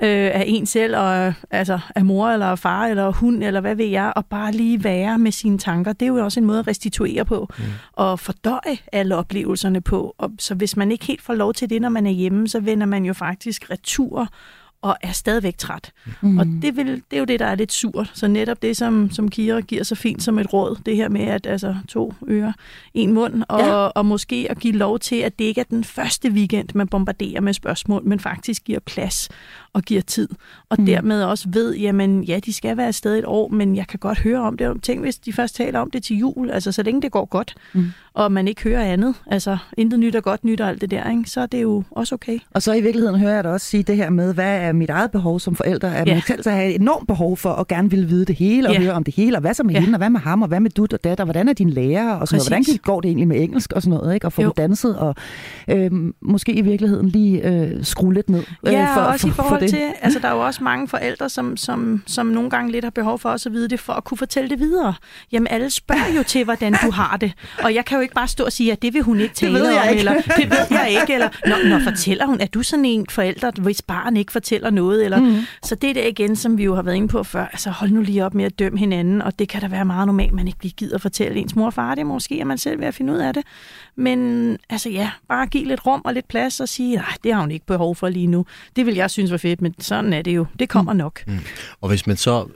øh, af en selv, og øh, altså af mor eller af far eller hund, eller hvad ved jeg, og bare lige være med sine tanker, det er jo også en måde at restituere på, mm. og fordøje alle oplevelserne på. Og, så hvis man ikke helt får lov til det, når man er hjemme, så vender man jo faktisk retur og er stadigvæk træt. Mm. Og det, vil, det er jo det, der er lidt surt. Så netop det, som, som Kira giver så fint som et råd, det her med, at altså, to ører, en mund, og, ja. og måske at give lov til, at det ikke er den første weekend, man bombarderer med spørgsmål, men faktisk giver plads og giver tid. Og mm. dermed også ved, jamen ja, de skal være afsted et år, men jeg kan godt høre om det. Tænk, hvis de først taler om det til jul, altså så længe det går godt, mm. og man ikke hører andet, altså intet nyt og godt nyt og alt det der, ikke? så er det jo også okay. Og så i virkeligheden hører jeg dig også sige det her med, hvad er mit eget behov som forælder? At ja. man selv har et enormt behov for at gerne vil vide det hele, og ja. høre om det hele, og hvad så med ja. hende, og hvad med ham, og hvad med dut og dat, og hvordan er din lærer, og sådan noget. Hvordan går det egentlig med engelsk og sådan noget, ikke? og få det danset, og øh, måske i virkeligheden lige øh, skrue lidt ned. Øh, ja, for, også for, i forhold for det. til, altså der er jo også mange forældre, som, som, som nogle gange lidt har behov for også at vide det, for at kunne fortælle det videre. Jamen alle spørger jo til, hvordan du har det, og jeg kan jo ikke bare stå og sige, at det vil hun ikke tale det ved jeg om, ikke. eller det ved jeg ikke, eller når, når fortæller hun, er du sådan en forælder, hvis barn ikke fortæller noget, eller mm. så det er det igen, som vi jo har været inde på før, altså hold nu lige op med at dømme hinanden, og det kan da være meget normalt, man ikke lige gider at fortælle ens mor og far, det er måske, at man selv vil finde ud af det, men altså ja, bare give lidt rum og lidt plads og sige, nej, det har hun ikke behov for lige nu. Det vil jeg synes var fedt, men sådan er det jo. Det kommer mm. nok. Mm. Og hvis man så,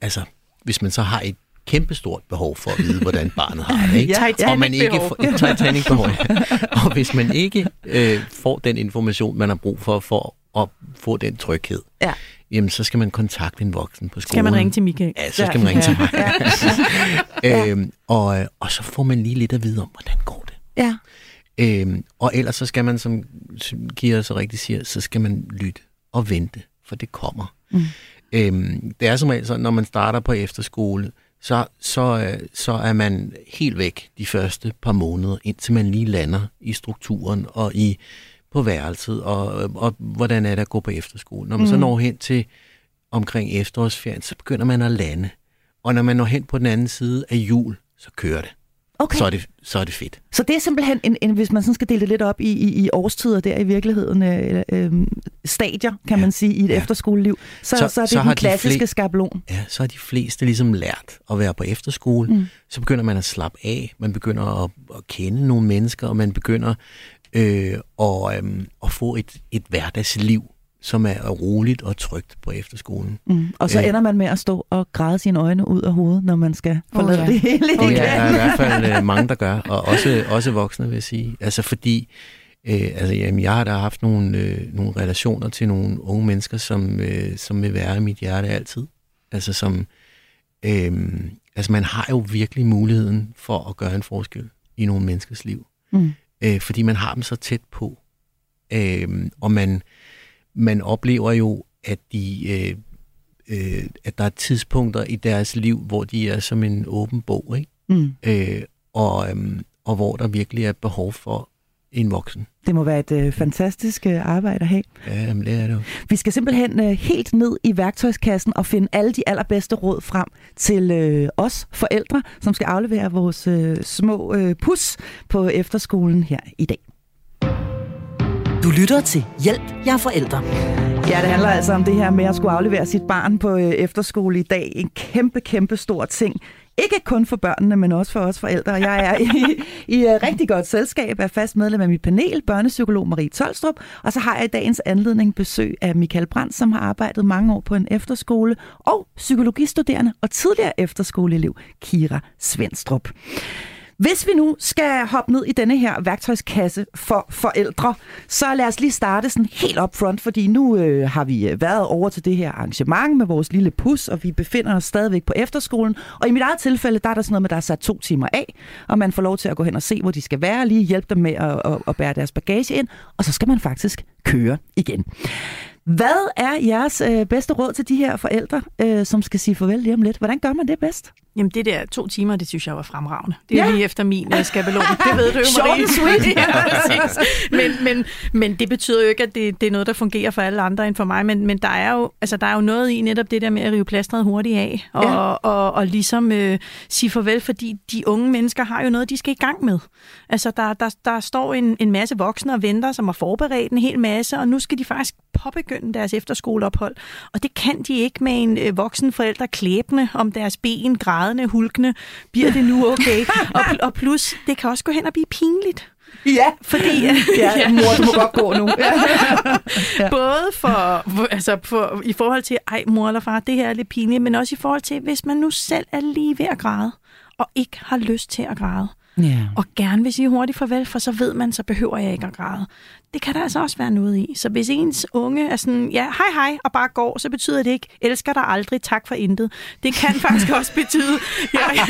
altså, hvis man så har et kæmpestort behov for at vide, hvordan barnet har det. Ikke? ja, og man ikke får, Titanic-behov. Ja. Og hvis man ikke øh, får den information, man har brug for, for at få den tryghed, ja. jamen så skal man kontakte en voksen på skolen. Skal man ringe til Michael? Ja, så skal man ringe ja. til mig. Ja. øhm, og, og så får man lige lidt at vide om, hvordan går det. Ja. Øhm, og ellers så skal man, som Kira så rigtigt siger, så skal man lytte og vente, for det kommer. Mm. Øhm, det er som regel sådan, når man starter på efterskole, så, så, øh, så er man helt væk de første par måneder, indtil man lige lander i strukturen og i på værelset, og, og hvordan er det at gå på efterskole. Når man mm. så når hen til omkring efterårsferien, så begynder man at lande. Og når man når hen på den anden side af jul, så kører det okay. så, er det, så er det fedt. Så det er simpelthen, en, en, hvis man sådan skal dele det lidt op i, i, i årstider der i virkeligheden, øh, øh, stadier, kan ja. man sige, i et ja. efterskoleliv, så, så, så er det så den klassiske de skabelon. Ja, så har de fleste ligesom lært at være på efterskole. Mm. Så begynder man at slappe af, man begynder at, at kende nogle mennesker, og man begynder øh, at, øh, at få et, et hverdagsliv som er roligt og trygt på efterskolen. Mm. Og så øh. ender man med at stå og græde sine øjne ud af hovedet, når man skal forlade oh, ja. det hele igen. Det er der i hvert fald øh, mange, der gør, og også, også voksne, vil jeg sige. Altså fordi, øh, altså, jamen, jeg har da haft nogle, øh, nogle relationer til nogle unge mennesker, som, øh, som vil være i mit hjerte altid. Altså som, øh, altså man har jo virkelig muligheden for at gøre en forskel i nogle menneskers liv. Mm. Øh, fordi man har dem så tæt på. Øh, og man, man oplever jo, at de... Øh, øh, at der er tidspunkter i deres liv, hvor de er som en åben bog, ikke? Mm. Øh, og, øhm, og hvor der virkelig er behov for en voksen. Det må være et øh, fantastisk øh, arbejde at have. Ja, jamen, det er det jo. Vi skal simpelthen øh, helt ned i værktøjskassen og finde alle de allerbedste råd frem til øh, os forældre, som skal aflevere vores øh, små øh, pus på efterskolen her i dag. Du lytter til Hjælp, jeg er forældre. Ja, det handler altså om det her med at skulle aflevere sit barn på øh, efterskole i dag. En kæmpe, kæmpe stor ting. Ikke kun for børnene, men også for os forældre. Jeg er i, i øh, rigtig godt selskab er fast medlem af mit panel, børnepsykolog Marie Tolstrup, og så har jeg i dagens anledning besøg af Michael Brandt, som har arbejdet mange år på en efterskole, og psykologistuderende og tidligere efterskoleelev Kira Svendstrup. Hvis vi nu skal hoppe ned i denne her værktøjskasse for forældre, så lad os lige starte sådan helt up front, fordi nu øh, har vi øh, været over til det her arrangement med vores lille pus, og vi befinder os stadigvæk på efterskolen. Og i mit eget tilfælde, der er der sådan noget med, at der er sat to timer af, og man får lov til at gå hen og se, hvor de skal være, lige hjælpe dem med at, at, at bære deres bagage ind, og så skal man faktisk køre igen. Hvad er jeres øh, bedste råd til de her forældre, øh, som skal sige farvel lige om lidt? Hvordan gør man det bedst? Jamen det der to timer, det synes jeg var fremragende. Det er ja. lige efter min uh, skabelon. Det ved du jo, Marie. sweet. ja, men, men, men det betyder jo ikke, at det, det er noget, der fungerer for alle andre end for mig. Men, men der, er jo, altså, der er jo noget i netop det der med at rive plasteret hurtigt af. Og, ja. og, og, og ligesom øh, sige farvel, fordi de unge mennesker har jo noget, de skal i gang med. Altså der, der, der står en, en masse voksne og venter, som har forberedt en hel masse, og nu skal de faktisk påbegynde deres efterskoleophold. Og det kan de ikke med en øh, voksen forældre klæbende om deres ben, grædende, hulkende. Bliver det nu okay? og, og plus, det kan også gå hen og blive pinligt. Ja, Fordi ja, mor, du må godt gå nu. Ja. ja. både for, altså for, i forhold til, ej mor eller far, det her er lidt pinligt, men også i forhold til, hvis man nu selv er lige ved at græde, og ikke har lyst til at græde, Ja. og gerne vil sige hurtigt farvel, for så ved man, så behøver jeg ikke at græde. Det kan der altså også være noget i. Så hvis ens unge er sådan, ja, hej hej, og bare går, så betyder det ikke, elsker dig aldrig, tak for intet. Det kan faktisk også betyde, jeg,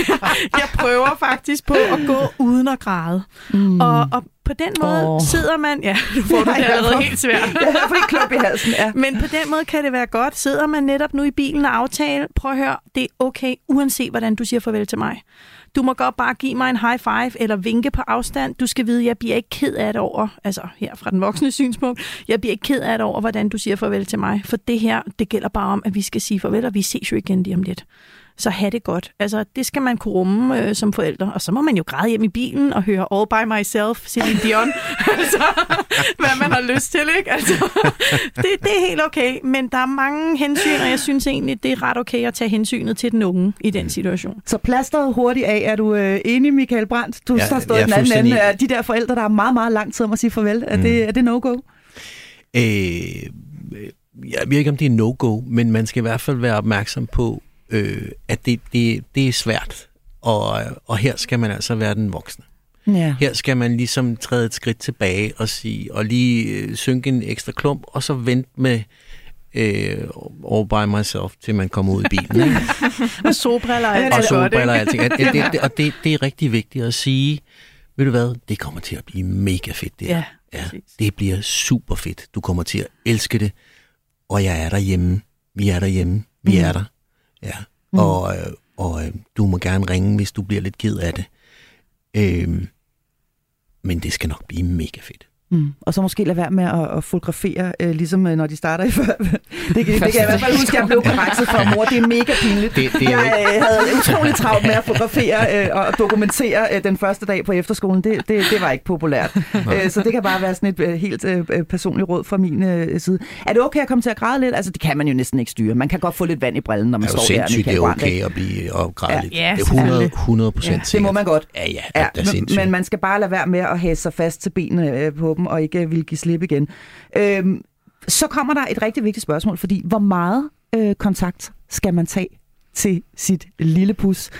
jeg prøver faktisk på at gå uden at græde. Mm. Og, og på den måde oh. sidder man, ja, nu får du det allerede helt svært. Jeg har fået klump i halsen, ja. Men på den måde kan det være godt. Sidder man netop nu i bilen og aftale, prøv at høre, det er okay, uanset hvordan du siger farvel til mig. Du må godt bare give mig en high five eller vinke på afstand. Du skal vide, jeg bliver ikke ked af det over, altså her fra den voksne synspunkt, jeg bliver ikke ked af det over, hvordan du siger farvel til mig. For det her, det gælder bare om, at vi skal sige farvel, og vi ses jo igen lige om lidt. Så have det godt. Altså, det skal man kunne rumme øh, som forældre. Og så må man jo græde hjem i bilen og høre All By Myself, Celine Dion. altså, hvad man har lyst til, ikke? Altså, det, det er helt okay. Men der er mange hensyn, og jeg synes egentlig, det er ret okay at tage hensynet til den unge i den situation. Så plasteret hurtigt af. Er du øh, enig, Michael Brandt? Du Ja, har stået den anden ende. af De der forældre, der er meget, meget lang tid om at sige farvel. Er, det, er det no-go? Øh, jeg ved ikke, om det er no-go, men man skal i hvert fald være opmærksom på, øh, at det, det, det er svært. Og, og her skal man altså være den voksne. Ja. Her skal man ligesom træde et skridt tilbage og sige, og lige øh, synke en ekstra klump, og så vente med øh, all by myself, til man kommer ud i bilen. Ikke? Og solbriller er Ja, altid og solbriller og alting. Og det, det, og det, det er rigtig vigtigt at sige, ved du hvad, det kommer til at blive mega fedt det her. Ja, ja, det bliver super fedt. Du kommer til at elske det, og jeg er derhjemme. Vi er derhjemme. Vi Mm. er der. Ja. Mm. Og, øh, og øh, du må gerne ringe, hvis du bliver lidt ked af det. Øhm, men det skal nok blive mega fedt. Mm. Og så måske lade være med at, at fotografere, øh, ligesom øh, når de starter i før. det, kan, det kan jeg i hvert fald huske, at jeg blev korrekset for mor. Det er mega pinligt. Det- det er jo jeg øh, havde utrolig travlt med at fotografere øh, og dokumentere øh, den første dag på efterskolen. Det, det, det var ikke populært. øh, så det kan bare være sådan et øh, helt øh, øh, personligt råd fra min øh, side. Er det okay at komme til at græde lidt? Altså, det kan man jo næsten ikke styre. Man kan godt få lidt vand i brillen, når man Det er jo står der. sindssygt, det er Brandt, okay at blive opgrædet Ja, lidt. ja, det er 100, selvfølgelig. 100 procent Ja, Det må man godt. Ja, ja, det, Ja, det er sindssygt. men man skal bare lade være med at have sig fast til benene øh, på dem, og ikke øh, vil give slip igen. Øhm, så kommer der et rigtig vigtigt spørgsmål, fordi hvor meget øh, kontakt skal man tage til sit lille pus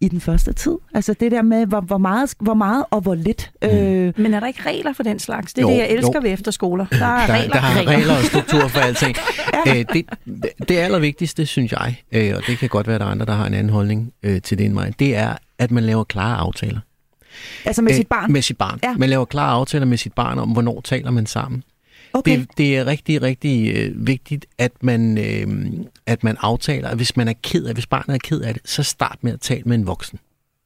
i den første tid? Altså det der med, hvor, hvor, meget, hvor meget og hvor lidt. Øh, Men er der ikke regler for den slags? Det er Jo, det, jeg elsker jo. ved efterskoler. Der er der, regler. der har regler og struktur for alting. øh, det, det allervigtigste, synes jeg, øh, og det kan godt være, at der er andre, der har en anden holdning øh, til det end mig, det er, at man laver klare aftaler. Altså med sit barn. Øh, Med sit barn. Ja. Man laver klare aftaler med sit barn om, hvornår taler man sammen. Okay. Det, det er rigtig, rigtig øh, vigtigt, at man, øh, at man aftaler, at hvis man er ked af, hvis barnet er ked af det, så start med at tale med en voksen.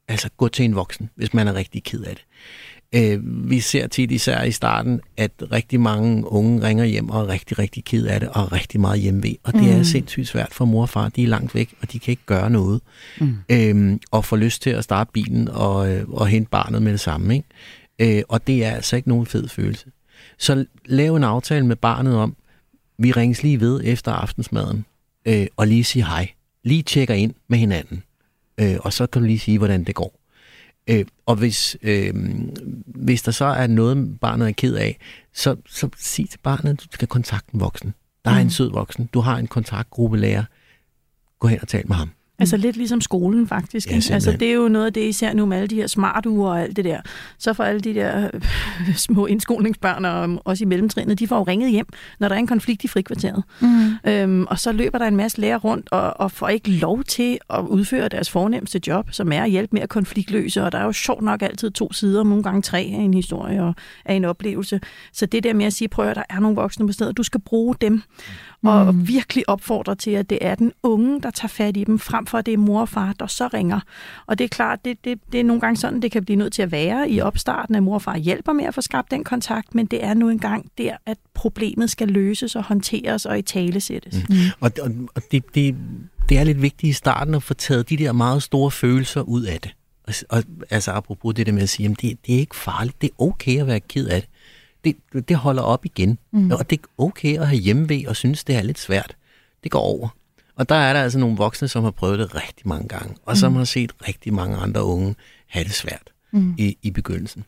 Altså gå til en voksen, hvis man er rigtig ked af det. Øh, vi ser tit især i starten, at rigtig mange unge ringer hjem og er rigtig, rigtig ked af det og er rigtig meget hjemme Og det er sindssygt svært for mor og far. De er langt væk, og de kan ikke gøre noget. Mm. Øhm, og får lyst til at starte bilen og, øh, og hente barnet med det samme. Ikke? Øh, og det er altså ikke nogen fed følelse. Så lav en aftale med barnet om, vi ringes lige ved efter aftensmaden, øh, og lige sige hej. Lige tjekker ind med hinanden. Øh, og så kan du lige sige, hvordan det går. Øh, og hvis, øh, hvis der så er noget, barnet er ked af, så, så sig til barnet, at du skal kontakte en voksen. Der er en sød voksen. Du har en kontaktgruppe lærer. Gå hen og tal med ham. Altså lidt ligesom skolen faktisk. Ja, simpelthen. altså det er jo noget af det, især nu med alle de her smartuger og alt det der. Så får alle de der små indskolingsbørn og også i mellemtrinnet, de får jo ringet hjem, når der er en konflikt i frikvarteret. Mm. Øhm, og så løber der en masse lærer rundt og, og får ikke lov til at udføre deres fornemmeste job, som er at hjælpe med at konfliktløse. Og der er jo sjovt nok altid to sider, nogle gange tre af en historie og af en oplevelse. Så det der med at sige, prøv at der er nogle voksne på stedet, du skal bruge dem og mm. virkelig opfordre til, at det er den unge, der tager fat i dem, frem for at det er mor og far, der så ringer. Og det er klart, det, det, det er nogle gange sådan, det kan blive nødt til at være i opstarten, at mor og far hjælper med at få skabt den kontakt, men det er nu engang der, at problemet skal løses og håndteres og i tale sættes. Mm. Og, og, og det, det, det er lidt vigtigt i starten at få taget de der meget store følelser ud af det. Og, og, altså apropos det der med at sige, at det, det er ikke farligt, det er okay at være ked af det. Det, det holder op igen. Mm. Og det er okay at have hjemmevæg og synes, det er lidt svært. Det går over. Og der er der altså nogle voksne, som har prøvet det rigtig mange gange, og som har set rigtig mange andre unge have det svært mm. i, i begyndelsen.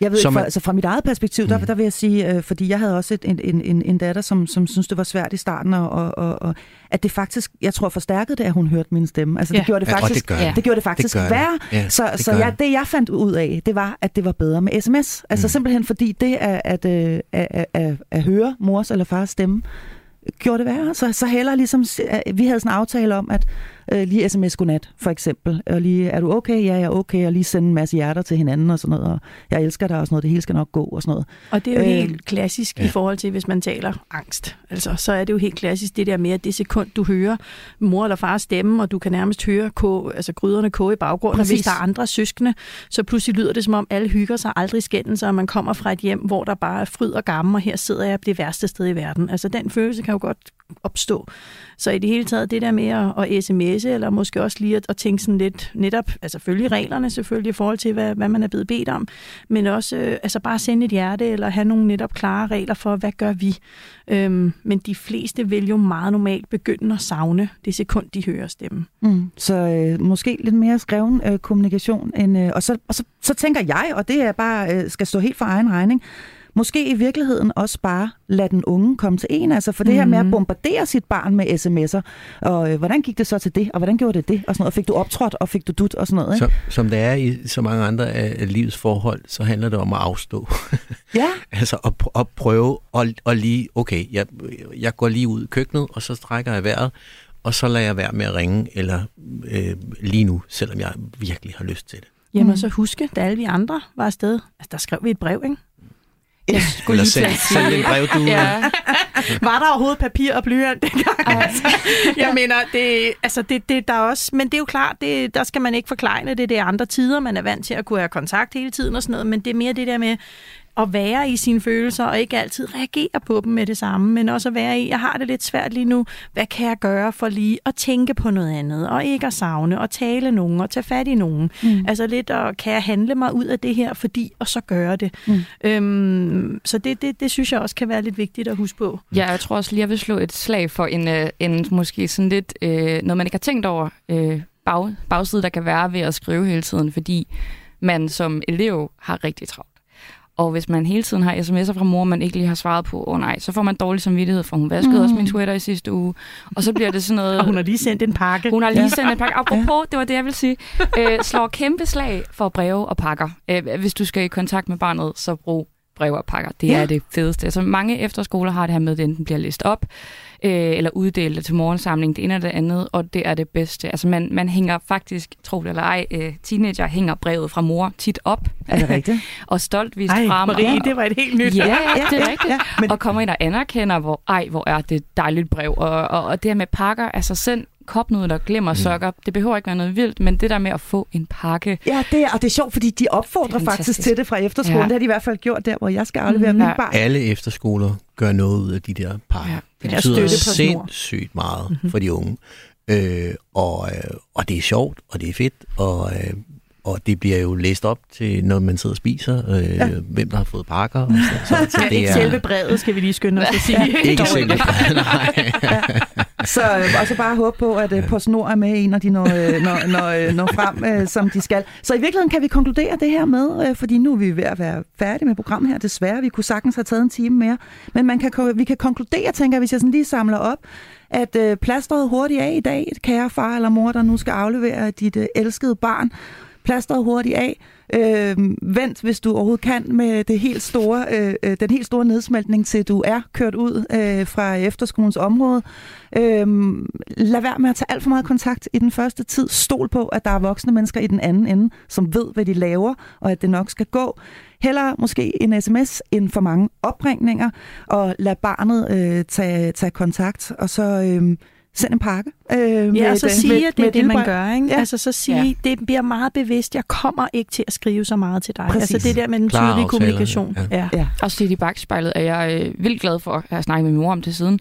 Jeg ved Så ikke, fra, altså fra mit eget perspektiv, der, Mm. der vil jeg sige, øh, fordi jeg havde også et, en, en, en, en datter, som, som synes det var svært i starten, og, og, og, og at det faktisk, jeg tror, forstærkede det, at hun hørte min stemme. Altså, Ja. det gjorde det faktisk, det det. det gjorde det faktisk det. værre. Ja, Så, det så jeg, det. jeg fandt ud af, det var, at det var bedre med sms. Altså Mm. simpelthen fordi det at, at, øh, at, at, at, at høre mors eller fars stemme, gjorde det værre. Så, så heller ligesom, vi havde sådan en aftale om, at øh, lige sms godnat, for eksempel. Og lige, er du okay? Ja, jeg er okay. Og lige sende en masse hjerter til hinanden og sådan noget. Og jeg elsker dig og sådan noget. Det hele skal nok gå og sådan noget. Og det er jo Øh, helt klassisk ja. i forhold til, hvis man taler angst. Altså, så er det jo helt klassisk det der med, at det sekund, du hører mor eller fars stemme, og du kan nærmest høre ko, altså gryderne koge i baggrunden, og Præcis. hvis der er andre søskende, så pludselig lyder det, som om alle hygger sig, aldrig skændes, og man kommer fra et hjem, hvor der bare er fryd og gamme, og her sidder jeg det værste sted i verden. Altså, den følelse kan jo godt opstå. Så i det hele taget, det der med at, at læse, eller måske også lige at, at tænke sådan lidt netop, altså følge reglerne selvfølgelig i forhold til, hvad, hvad man er blevet bedt om, men også øh, altså bare sende et hjerte, eller have nogle netop klare regler for, hvad gør vi? Øhm, men de fleste vil jo meget normalt begynde at savne det sekund, de hører stemmen. Mm. Så øh, måske lidt mere skreven øh, kommunikation. End, øh, og så, og så, så tænker jeg, og det er bare øh, skal stå helt for egen regning, måske i virkeligheden også bare lade den unge komme til en. Altså for det her med at Mhm. bombardere sit barn med sms'er. Og øh, hvordan gik det så til det? Og hvordan gjorde det det? Og, sådan noget. og fik du optrådt, og fik du dut og sådan noget. Ikke? Så, som det er i så mange andre af livets forhold, så handler det om at afstå. Ja, altså at, at prøve at, at lige, okay, jeg, jeg går lige ud i køkkenet, og så strækker jeg vejret, og så lader jeg være med at ringe, eller øh, lige nu, selvom jeg virkelig har lyst til det. Jamen Mm. så huske, da alle vi andre var afsted, altså der skrev vi et brev, ikke? Jeg skulle Eller send, send en brev, du... Ja, Var der overhovedet papir og blyant dengang? Altså, jeg mener, det, altså det, det der er også, men det er jo klart, det, der skal man ikke forklejne det. Det er andre tider, man er vant til at kunne have kontakt hele tiden og sådan noget, men det er mere det der med at være i sine følelser og ikke altid reagere på dem med det samme, men også at være i, jeg har det lidt svært lige nu, hvad kan jeg gøre for lige at tænke på noget andet, og ikke at savne, og tale nogen, og tage fat i nogen. Mm. Altså lidt, og kan jeg handle mig ud af det her, fordi, og så gøre det. Mm. Øhm, så det, det, det synes jeg også kan være lidt vigtigt at huske på. Ja, jeg tror også lige, jeg vil slå et slag for en, øh, en måske sådan lidt, øh, noget man ikke har tænkt over, øh, bag, bagside, der kan være ved at skrive hele tiden, fordi man som elev har rigtig travlt. Og hvis man hele tiden har sms'er fra mor, man ikke lige har svaret på, åh oh, nej, så får man dårlig samvittighed, for hun vaskede mm. også min Twitter i sidste uge. Og så bliver det sådan noget... Og hun har lige sendt en pakke. Hun har lige Ja. sendt en pakke. Apropos, det var det, jeg ville sige. Øh, slår kæmpe slag for breve og pakker. Øh, hvis du skal i kontakt med barnet, så brug breve og pakker. Det Ja. er det fedeste. Altså, mange efterskoler har det her med, at det enten bliver læst op, øh, eller uddelt til morgensamling, det ene eller det andet, og det er det bedste. Altså, man, man hænger faktisk, tro det eller ej, øh, teenager hænger brevet fra mor tit op, er det rigtigt? og stolt vist Ej, frem. Marie, og, det var et helt nyt. Ja, ja, det er rigtigt. Ja, men, og kommer ind og anerkender, hvor, ej, hvor er det et dejligt brev. Og, og, og det her med pakker, altså send kopnudler og glimmersokker, det behøver ikke være noget vildt, men det der med at få en pakke, ja, det er, og det er sjovt, fordi de opfordrer Det er faktisk til det fra efterskolen. Ja. Det har de i hvert fald gjort der, hvor jeg skal aflevere mm, min Ja. barn. Alle efterskoler gør noget ud af de der pakker. Ja, det det er betyder sindssygt meget mm-hmm. for de unge. Øh, og, øh, og det er sjovt, og det er fedt, og, øh, og det bliver jo læst op til, når man sidder og spiser, øh, ja. hvem der har fået pakker. Og sådan, så, så Ja, ikke selve brevet, skal vi lige skynde os at sige. Ikke selve nej. Så øh, og så bare håbe på, at øh, PostNord er med en, når de når, øh, når, når, øh, når frem, øh, som de skal. Så i virkeligheden kan vi konkludere det her med, øh, fordi nu er vi ved at være færdige med programmet her, desværre. Vi kunne sagtens have taget en time mere. Men man kan, vi kan konkludere, tænker jeg, hvis jeg sådan lige samler op, at øh, plasteret hurtigt af i dag, kære far eller mor, der nu skal aflevere dit øh, elskede barn. Plasteret hurtigt af. Øh, vent, hvis du overhovedet kan, med det helt store, øh, øh, den helt store nedsmeltning, til du er kørt ud øh, fra efterskolens område. Øh, lad være med at tage alt for meget kontakt i den første tid. Stol på, at der er voksne mennesker i den anden ende, som ved, hvad de laver, og at det nok skal gå. Heller måske en sms end for mange opringninger, og lad barnet øh, tage, tage kontakt, og så øh, send en pakke. Øh, Ja, og så sige, at det er et det, man gør. Ikke? Ja. Altså så sige, Ja. det bliver meget bevidst. Jeg kommer ikke til at skrive så meget til dig. Præcis. Altså det der med den tydelige aftaler, kommunikation. ja. Ja. Ja. Og set i bagspejlet er jeg øh, vildt glad for, jeg har snakket med min mor om det siden,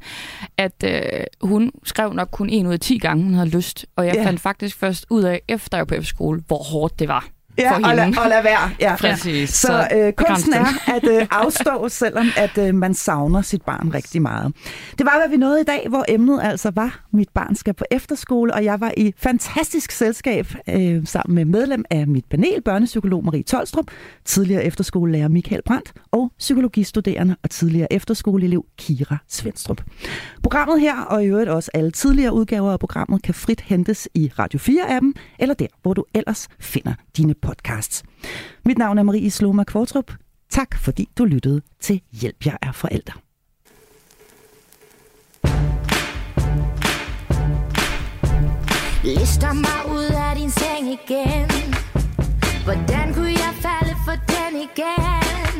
at øh, hun skrev nok kun en ud af 10 gange, hun havde lyst. Og jeg Ja. fandt faktisk først ud af, efter jeg var på efterskole, hvor hårdt det var. Ja, for og, hende. og lad være. Ja. Præcis. Så, Så øh, kunsten er at øh, afstå, selvom at øh, man savner sit barn rigtig meget. Det var, hvad vi nåede i dag, hvor emnet altså var, mit barn skal på efterskole, og jeg var i fantastisk selskab øh, sammen med medlem af mit panel, børnepsykolog Marie Tolstrup, tidligere efterskolelærer Michael Brandt og psykologistuderende og tidligere efterskoleelev Kira Svendstrup. Programmet her, og i øvrigt også alle tidligere udgaver af programmet, kan frit hentes i Radio 4-appen, eller der, hvor du ellers finder dine podcasts. Mit navn er Marie Sloma Kvartrup. Tak fordi du lyttede til Hjælp, jer er forældre. Lister mig ud af din seng igen Hvordan kunne jeg falde for den igen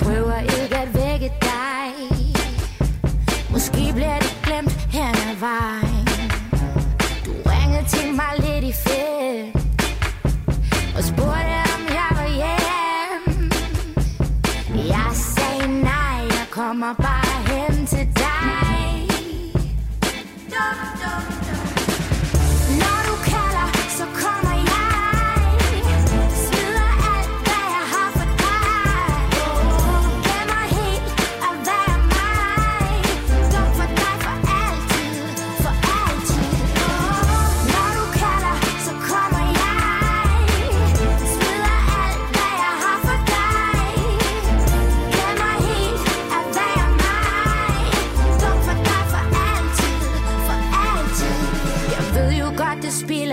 Prøver ikke at vække dig Måske bliver det glemt hen ad vejen Du ringede til mig lidt i fedt og spurgte om jeg var hjem. Jeg sagde nej, jeg kommer bare hen til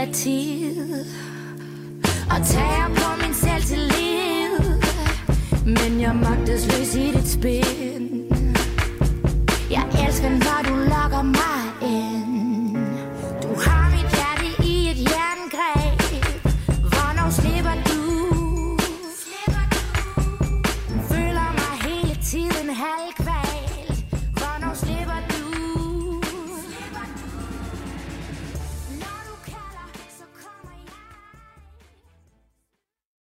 af tid Og tager på min selvtillid Men jeg magtesløs i dit spil Jeg elsker, når du lokker mig.